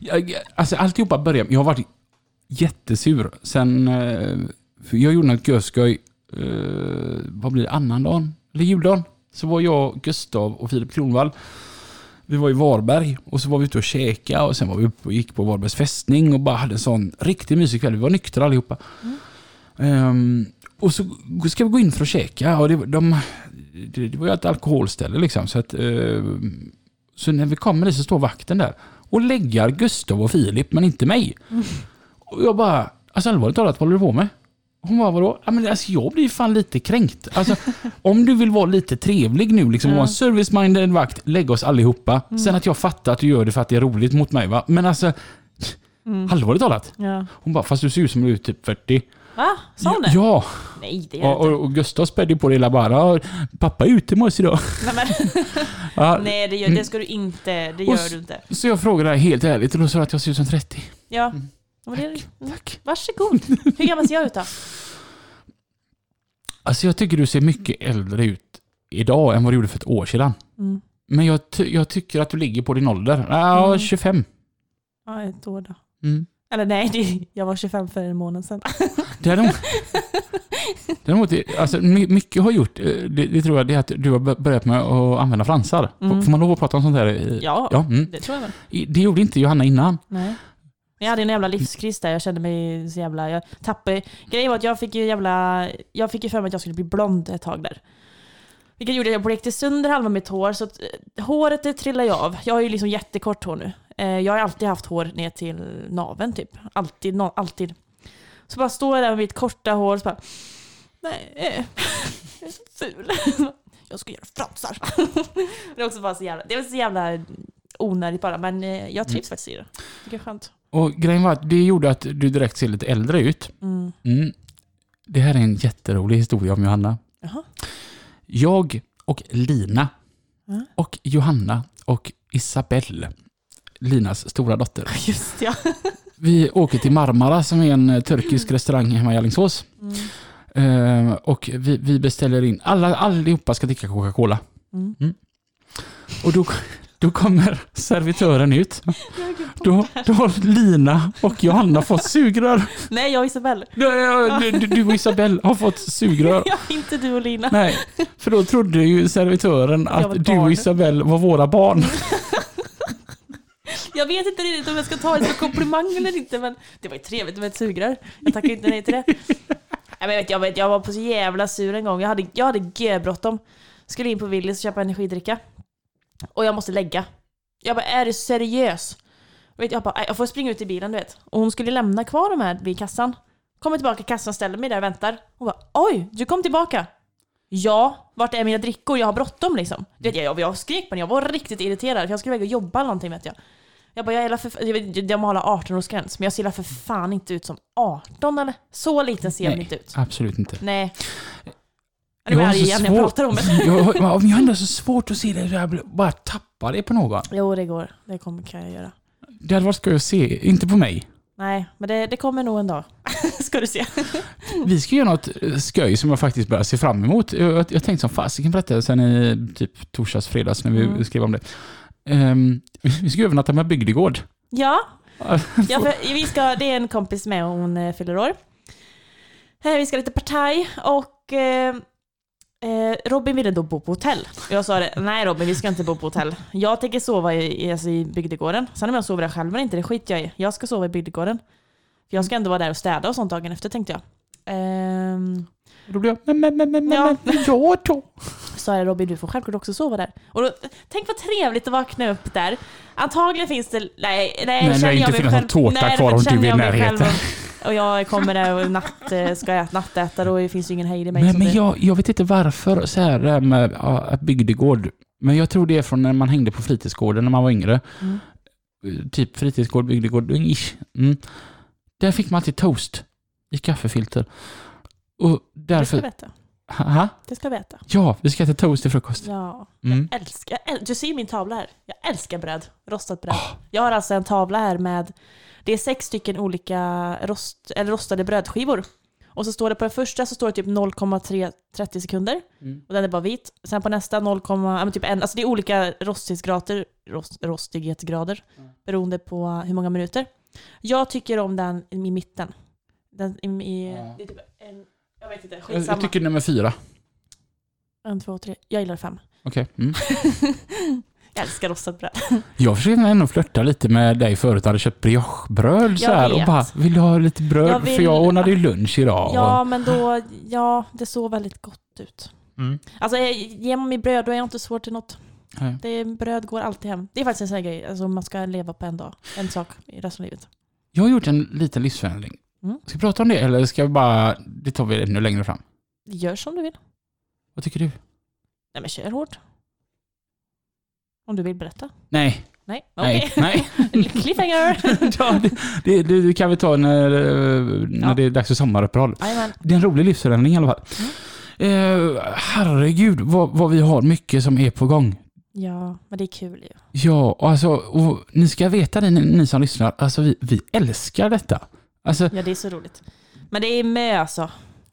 Jag, alltså alltihopa började, jag har varit jättesur sen, eh, jag gjorde något görskoj, eh, vad blir det, annandagen? Eller juldagen? Så var jag, Gustav och Filip Kronvall, vi var i Varberg och så var vi ute och käka och sen var vi uppe och gick på Varbergs fästning och bara hade en sån riktigt mysig kväll. Vi var nyktra allihopa. Ehm, och så ska vi gå in för att käka och det, de, det, var ju ett alkoholställe liksom. Så, att, eh, så när vi kommer dit så står vakten där och läggar Gustav och Filip men inte mig. Och jag bara, alltså allvarligt talat, vad håller du på med? Hon bara, vadå? Ja, men alltså, jag blir fan lite kränkt. Alltså, om du vill vara lite trevlig nu, liksom Ja. vara en service-minded vakt, lägg oss allihopa. Sen att jag fattar att du gör det för att det är roligt mot mig va. Men alltså, Mm. allvarligt talat. ja. Hon bara, fast du ser ut som du är typ 40. Va? Sa hon det? Ja, Nej, det gör och, och, och Gustav spädde på det hela bara, "Ja, pappa är ute med oss idag. Nej, men, (laughs) nej det, gör, det ska du inte. Det Och gör s- du inte. Så jag frågade helt ärligt och då sa att jag ser ut som 30. Ja. Mm. Men det, mm. Tack. Varsågod. Hur gammal ser jag ut då? Alltså jag tycker du ser mycket äldre ut idag än vad du gjorde för ett år sedan. Mm. Men jag, ty- jag tycker att du ligger på din ålder. Ja, Mm. 25. Ja, ett år då. Mm. Eller nej, det, jag var 25 för en månad sedan. Däremot, däremot det- alltså, my- mycket har gjort, eh, det, det tror jag, det är att du har bör- börjat med att använda fransar. Mm. Får man lov att prata om sånt här? Ja, ja mm. det tror jag väl. Det gjorde inte Johanna innan. Nej. Men Jag hade en jävla livskris där, jag kände mig så jävla... Jag tappade... Grejen var att jag fick ju jävla... Jag fick ju för mig att jag skulle bli blond ett tag där. Vilket gjorde att jag blekte sönder halva mitt hår, så att eh, håret det trillade ju av. Jag har ju liksom jättekort hår nu. Eh, Jag har alltid haft hår ner till naveln typ. Alltid, no, alltid. Så bara står jag där med mitt korta hår och så bara... Nej, eh, (laughs) jag är så ful. (laughs) Jag ska göra fransar. (laughs) Det är också bara så jävla... Det är så jävla onödigt bara, men jag trivs faktiskt i det. Det är skönt. Och grejen var att det gjorde att du direkt ser lite äldre ut. Mm. Mm. Det här är en jätterolig historia om Johanna. Jaha. Jag och Lina Mm. och Johanna och Isabelle, Linas stora dotter. (laughs) Just ja. (laughs) Vi åker till Marmara som är en eh, turkisk restaurang hemma i Alingsås. Mm. Eh, och vi, vi beställer in, alla, allihopa ska dricka Coca-Cola. Mm. Och då, då kommer servitören ut. Då, då har Lina och Johanna fått sugrör. Nej, jag och Isabelle. Du, du- du och Isabelle har fått sugrör. Ja, inte du och Lina. Nej, för då trodde ju servitören att du och. Isabelle var våra barn. (laughs) Jag vet inte riktigt om jag ska ta det som komplimang eller inte, men det var ju trevligt med ett sugrör. Jag tackar inte nej till det. Jag, vet, jag, vet, jag var på så jävla sur en gång. Jag hade, jag hade göbråttom. Skulle in på Willys och köpa energidricka. Och jag måste lägga. Jag bara, är du seriös? Jag, vet, jag bara, "Nej, jag får springa ut i bilen du vet. Och hon skulle lämna kvar de här vid kassan. Kommer tillbaka till kassan, ställer mig där och väntar. Hon bara, oj, du kom tillbaka. Ja, vart är mina drickor? Jag har bråttom liksom. Du vet, jag, jag skrek henne, jag var riktigt irriterad. För jag skulle iväg och jobba eller någonting vet jag. Jag bara, jag gillar för, jag de har alla 18-årsgräns, men jag ser för fan inte ut som 18 eller? Så liten ser jag inte ut. Absolut inte. Nej. Nu blir jag arg igen när jag pratar om det. (laughs) jag, jag, jag har så svårt att se det, jag bara tappa det på någon. Jo, det går. Det kommer, kan jag göra. Det hade varit skoj att se, inte på mig. Nej, men det, det kommer nog en dag. (laughs) Ska du se. (laughs) Vi ska göra något eh, skoj som jag faktiskt börjar se fram emot. Jag, jag, jag tänkte som fasiken berätta det sen i typ torsdags, fredags när vi Mm. skrev om det. Ehm, vi ska övernatta med bygdegård. Ja, ja för vi ska, det är en kompis med och hon eh, fyller år. Eh, Vi ska lite partaj och eh, eh, Robin ville då bo på hotell. Jag sa det, nej Robin vi ska inte bo på hotell. Jag tänker sova i, i, alltså i bygdegården. Sen om jag sover där själv eller inte, det skiter jag i. Jag ska sova i bygdegården. För jag ska ändå vara där och städa och sånt dagen efter tänkte jag. Ehm, då blir jag, men, men, men, men, Ja. men, ja då. sa jag Robin, du får självklart också sova där. Och då, tänk vad trevligt att vakna upp där. Antagligen finns det, nej, nej, Nej, det känner jag inte mig själv- någon tårta nej, kvar om du är i jag närheten. Och, och jag kommer där och natt, eh, ska jag nattäta, då finns ju ingen hejd i mig. Men, men det- jag, jag vet inte varför så här det här med ja, bygdegård. Men jag tror det är från när man hängde på fritidsgården när man var yngre. Mm. Typ fritidsgård, bygdegård, ish. Mm. Där fick man alltid toast i kaffefilter. Och Det ska därför... veta. Ha? Det ska jag veta. Ja, vi ska äta toast till frukost. Ja. Mm. Jag älskar, jag äl- du ser min tavla här. Jag älskar bröd. Rostat bröd. Ah. Jag har alltså en tavla här med, det är sex stycken olika rost, eller rostade brödskivor. Och så står det på den första så står det typ 0,30 sekunder. Mm. Och den är bara vit. Sen på nästa 0, ja, men typ en, alltså det är olika rostighetsgrader, rost, rostighetsgrader beroende på hur många minuter. Jag tycker om den i mitten. Den i, i det är typ en, jag vet inte, skitsamma. jag tycker nummer fyra. En, två, tre. Jag gillar fem. Okej. Mm. (laughs) jag älskar rostat bröd. Jag försökte ändå flörta lite med dig förut. Hade köpt briochebröd så här och bara, vill du ha lite bröd? Jag vill- För jag ordnade ju lunch idag. Ja, men då, ja, det såg väldigt gott ut. Mm. Alltså, ge mig bröd, då är jag inte svår till något. Nej. Det, bröd går alltid hem. Det är faktiskt en sån här grej, alltså man ska leva på en dag. En sak i resten av livet. Jag har gjort en liten livsförändring. Mm. Ska vi prata om det eller ska vi bara, det tar vi ännu längre fram? Gör som du vill. Vad tycker du? Nej men kör hårt. Om du vill berätta. Nej, Nej, nej, okej. nej. (laughs) Cliffhanger! (laughs) ja, det, det, det kan vi ta när, eh, när Ja. det är dags för sommaruppehåll. Det är en rolig livsförändring i alla fall. Eh, herregud vad, vad vi har mycket som är på gång. Ja, men det är kul ju. Ja, och alltså, och ni ska veta det ni, ni som lyssnar, alltså vi, vi älskar detta. Alltså, Ja, det är så roligt. Men det är mö alltså.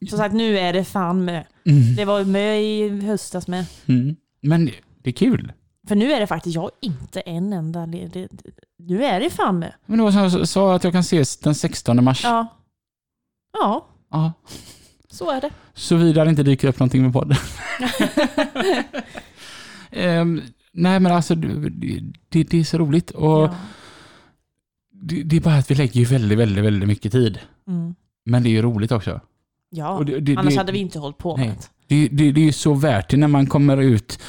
Som sagt, nu är det fan mö. mm, Det var mö i höstas med. mm, men det, det är kul. För nu är det faktiskt, jag inte en enda ledig. Nu är det fan mö. Men det var som jag sa att jag kan ses den 16 mars. Ja. Ja, Ja. så är det. Såvida det inte dyker upp någonting med podden. (laughs) Ehm, nej men alltså, det, det, det är så roligt. Och Ja. det, det är bara att vi lägger ju väldigt, väldigt, väldigt mycket tid. Mm. Men det är ju roligt också. Ja, annars hade vi inte hållit på med det, det, det är ju så värt det när man kommer ut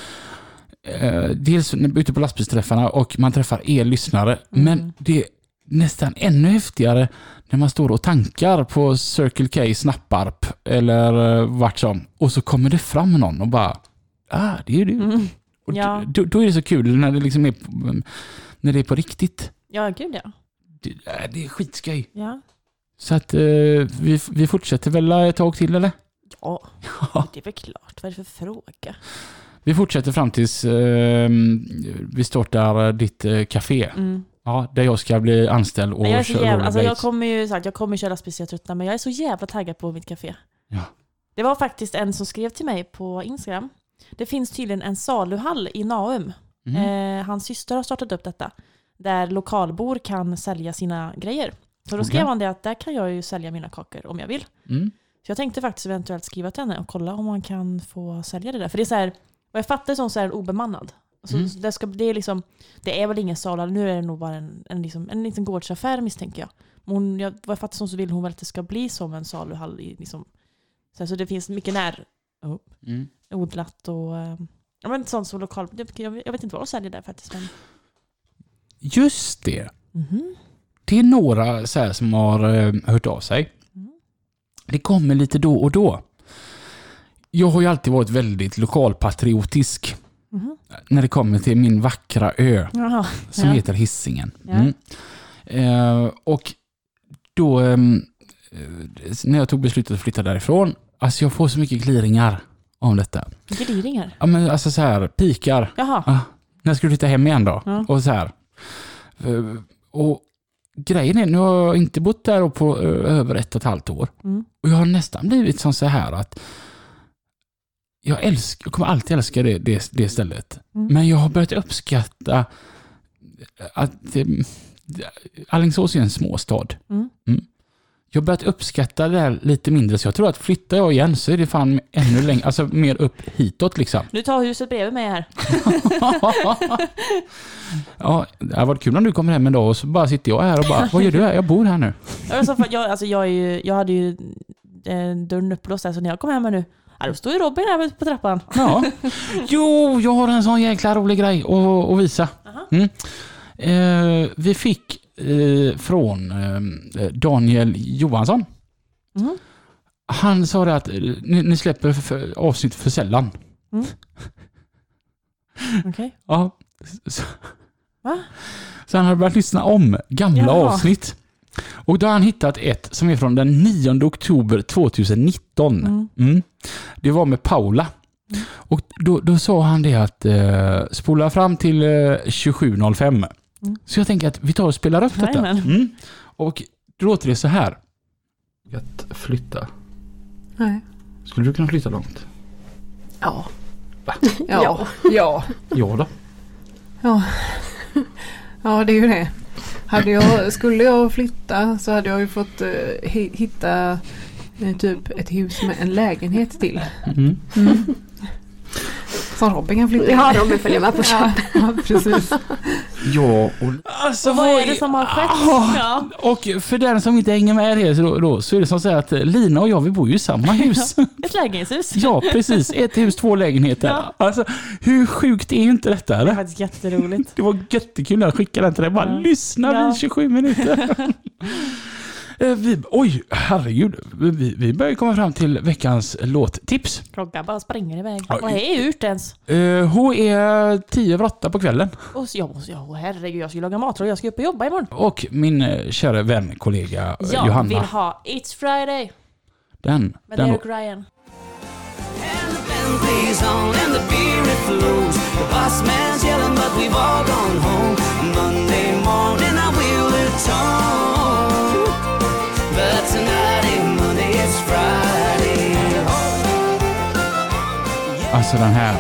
eh, dels ute på lastbilsträffarna och man träffar er lyssnare. Mm. Men det är nästan ännu häftigare när man står och tankar på Circle K Snapparp eller eh, vart som. Och så kommer det fram någon och bara Ah, det är du. Mm. Ja. då, då är det så kul när det liksom är på, när det är på riktigt. Ja, gud ja. det, äh, det är skitskoj. Ja. Så att eh, vi, vi fortsätter väl ett tag till eller? Ja, Ja. det är väl klart. Vad är det för fråga? Vi fortsätter fram tills eh, vi startar ditt eh, café. Mm. Ja, där jag ska bli anställd och jag är så köra jävla, alltså jag kommer ju sagt, jag kommer köra speciellt tröttna, men jag är så jävla taggad på mitt café. Ja. Det var faktiskt en som skrev till mig på Instagram. Det finns tydligen en saluhall i Naum. Mm. Eh, hans syster har startat upp detta. Där lokalbor kan sälja sina grejer. Så då skrev han det att där kan jag ju sälja mina kakor om jag vill. Mm. Så jag tänkte faktiskt eventuellt skriva till henne och kolla om man kan få sälja det där. För det är så här, vad jag fattar som så är den obemannad. Alltså, Mm. det, ska, det, är liksom, det är väl ingen sal, nu är det nog bara en, en, liksom, en liten gårdsaffär misstänker jag. Men hon, jag vad jag fattar som så vill hon väl att det ska bli som en saluhall. Liksom, så, så det finns mycket när Mm. odlat och eh, ja, men sånt som lokal... Jag, jag vet inte vad de säljer där faktiskt. Men, Just det. Mhm. Det är några så som har eh, hört av sig. Mm. Det kommer lite då och då. Jag har ju alltid varit väldigt lokalpatriotisk Mhm. när det kommer till min vackra ö Jaha. som Ja. heter Hisingen. Ja. Mm. Eh, och då, ehm, eh, när jag tog beslutet att flytta därifrån, alltså jag får så mycket gliringar om detta. Gliringar. Ja men alltså så här, pikar. Jaha. Ah, när ska du flytta hem igen då? Ja. Och så här. Eh, Och grejen är, nu har jag inte bott där på över ett och ett halvt år. Mm. Och jag har nästan blivit som så här att jag, älskar, jag kommer alltid älska det, det, det stället. Mm. Men jag har börjat uppskatta att Alingsås är en småstad. Mm. Jag har börjat uppskatta det här lite mindre, så jag tror att flyttar jag igen så är det fan ännu längre, alltså mer upp hitåt liksom. Du tar huset bredvid mig här. (laughs) ja, det hade varit kul om du kommer hem en dag och så bara sitter jag här och bara, vad gör du här? Jag bor här nu. Alltså, jag, alltså, jag, är ju, jag hade ju eh, dörren upplåst där, så när jag kom hem nu, ja, då står ju Robin här på trappan. Ja. (laughs) Jo, jag har en sån jäkla rolig grej att, att visa. Mm. Eh, vi fick eh, från eh, Daniel Johansson. Mhm. Han sa det att eh, ni, ni släpper för, avsnitt för sällan. (laughs) Okej. Ja. Så, Va? så han hade börjat lyssna om gamla Jaha. avsnitt. Och då har han hittat ett som är från den 9 oktober 2019. Mm. Mm. Det var med Paula. Mm. Och då, då sa han det att eh, spola fram till eh, 27.05. Mm. Så jag tänker att vi tar och spelar upp detta. Mm. Och då låter det så här. Att flytta. Nej. Skulle du kunna flytta långt? Ja. Va? (laughs) Ja. Ja. Ja då. Ja. (laughs) Ja, det är ju det. Hade jag, skulle jag flytta så hade jag ju fått eh, hi- hitta eh, typ ett hus med en lägenhet till. Mm. Som Robin kan flytta Ja, in. Robin följer med på Ja, köpet. ja, precis. Ja, och... Alltså, vad är det som har skett? Ah, Ja. Och för den som inte hänger med det så, då, då, så är det som så att Lina och jag, vi bor ju i samma hus. (laughs) Ett lägenhetshus. ja, precis. Ett hus, två lägenheter. Ja. Alltså, hur sjukt är inte detta? Det är Eller? faktiskt jätteroligt. (laughs) Det var jättekul att skicka den till dig. Bara Ja. lyssna Ja. vid 27 minuter. (laughs) Eh, vi, oj, herregud. Vi, vi börjar komma fram till veckans låttips. Klockan bara springer iväg. Ja, Vad är ut ens? Uh, H är 10 över 8 på kvällen. Och så, måste, ja, herregud, jag ska ju laga mat och jag ska upp och jobba imorgon. Och min uh, kära vän, kollega eh, Jag Johanna. vill ha It's Friday Den. med den Eric Ryan. And the band plays on and the beer it flows. The man's yelling, but we've all gone home. Monday morning I will atone. Alltså den här.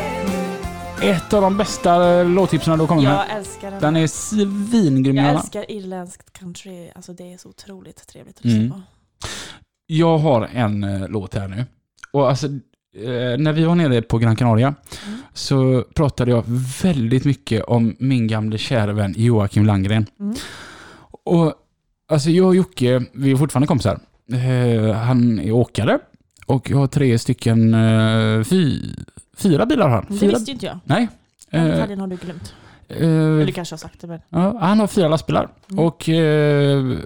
Ett av de bästa uh, låttipsen du har kommit med. Jag älskar den. Den är svingrym. Jag Johanna. älskar irländskt country. Alltså det är så otroligt trevligt att lyssna Mm. på. Jag har en uh, låt här nu. Och alltså, eh, när vi var nere på Gran Canaria Mm. så pratade jag väldigt mycket om min gamle kära vän Joakim Landgren. Mm. Och alltså jag och Jocke, vi är fortfarande kompisar. Eh, han är åkare och jag har tre stycken, eh, fy, fyra bilar har han. Det Fyra, visste ju inte jag. nej. Den Eh, detaljen har du glömt. eh, Eller du kanske har sagt det men. Ja, han har fyra lastbilar. Mm. Och eh,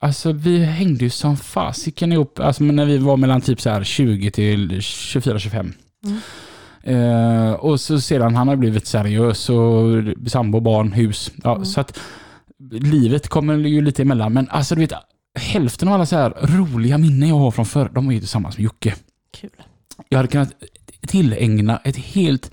alltså vi hängde ju som fasiken ihop, alltså när vi var mellan typ så här 20 till 24-25. Mm. Eh, och så sedan han har blivit seriös och sambo, barn, hus. Ja, Mm. Så att livet kommer ju lite emellan. Men alltså du vet, hälften av alla så här roliga minnen jag har från förr, de är ju tillsammans med Jocke. Kul. Jag hade kunnat tillägna ett helt...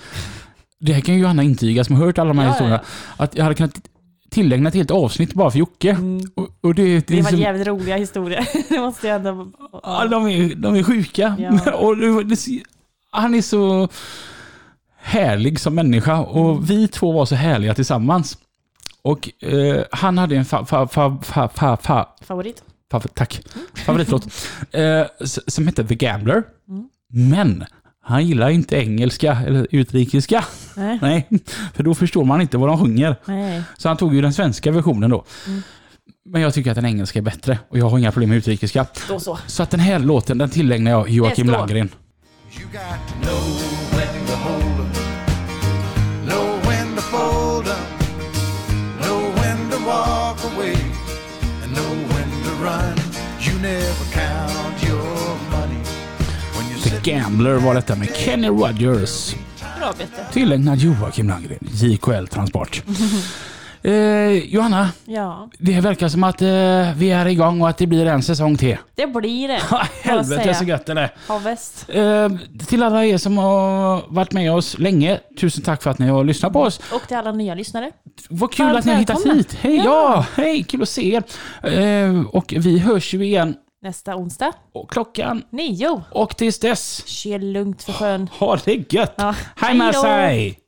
Det här kan ju Johanna intyga som har hört alla de här Ja, ja, historierna. Att jag hade kunnat tillägna ett helt avsnitt bara för Jocke. Och, och det, det, Det var som- jävligt roliga historier. (laughs) det måste jag ändå... Ja, de är, de är sjuka. Ja. (laughs) Och det, det, han är så härlig som människa och vi två var så härliga tillsammans. Och eh, han hade en fa, fa, fa, fa, fa, fa, Favorit? fa, tack, favoritlåt (laughs) eh, s- som hette The Gambler. Mm. Men han gillar inte engelska eller utrikiska. Nej. Nej, för då förstår man inte vad de sjunger. Nej. Så han tog ju den svenska versionen då. Mm. Men jag tycker att den engelska är bättre och jag har inga problem med utrikiska. Då så. Så att den här låten, den tillägnar jag Joakim. Landgren. Gambler var detta med Kenny Rogers. Bra Peter. Tillägnad Joakim Landgren, JKL Transport. (laughs) eh, Johanna, Ja, det verkar som att eh, vi är igång och att det blir en säsong till. det blir det. (laughs) Helvete så gött det är. Väst. Eh, till alla er som har varit med oss länge, tusen tack för att ni har lyssnat på oss. Och till alla nya lyssnare. Vad kul Varmt att ni har hittat hit. Hej, ja. Ja. hej, kul att se er. Eh, och vi hörs ju igen Nästa onsdag, och klockan nio. och tills dess, Kör lugnt för sjön. ha det gött. Ja. Hej med sig!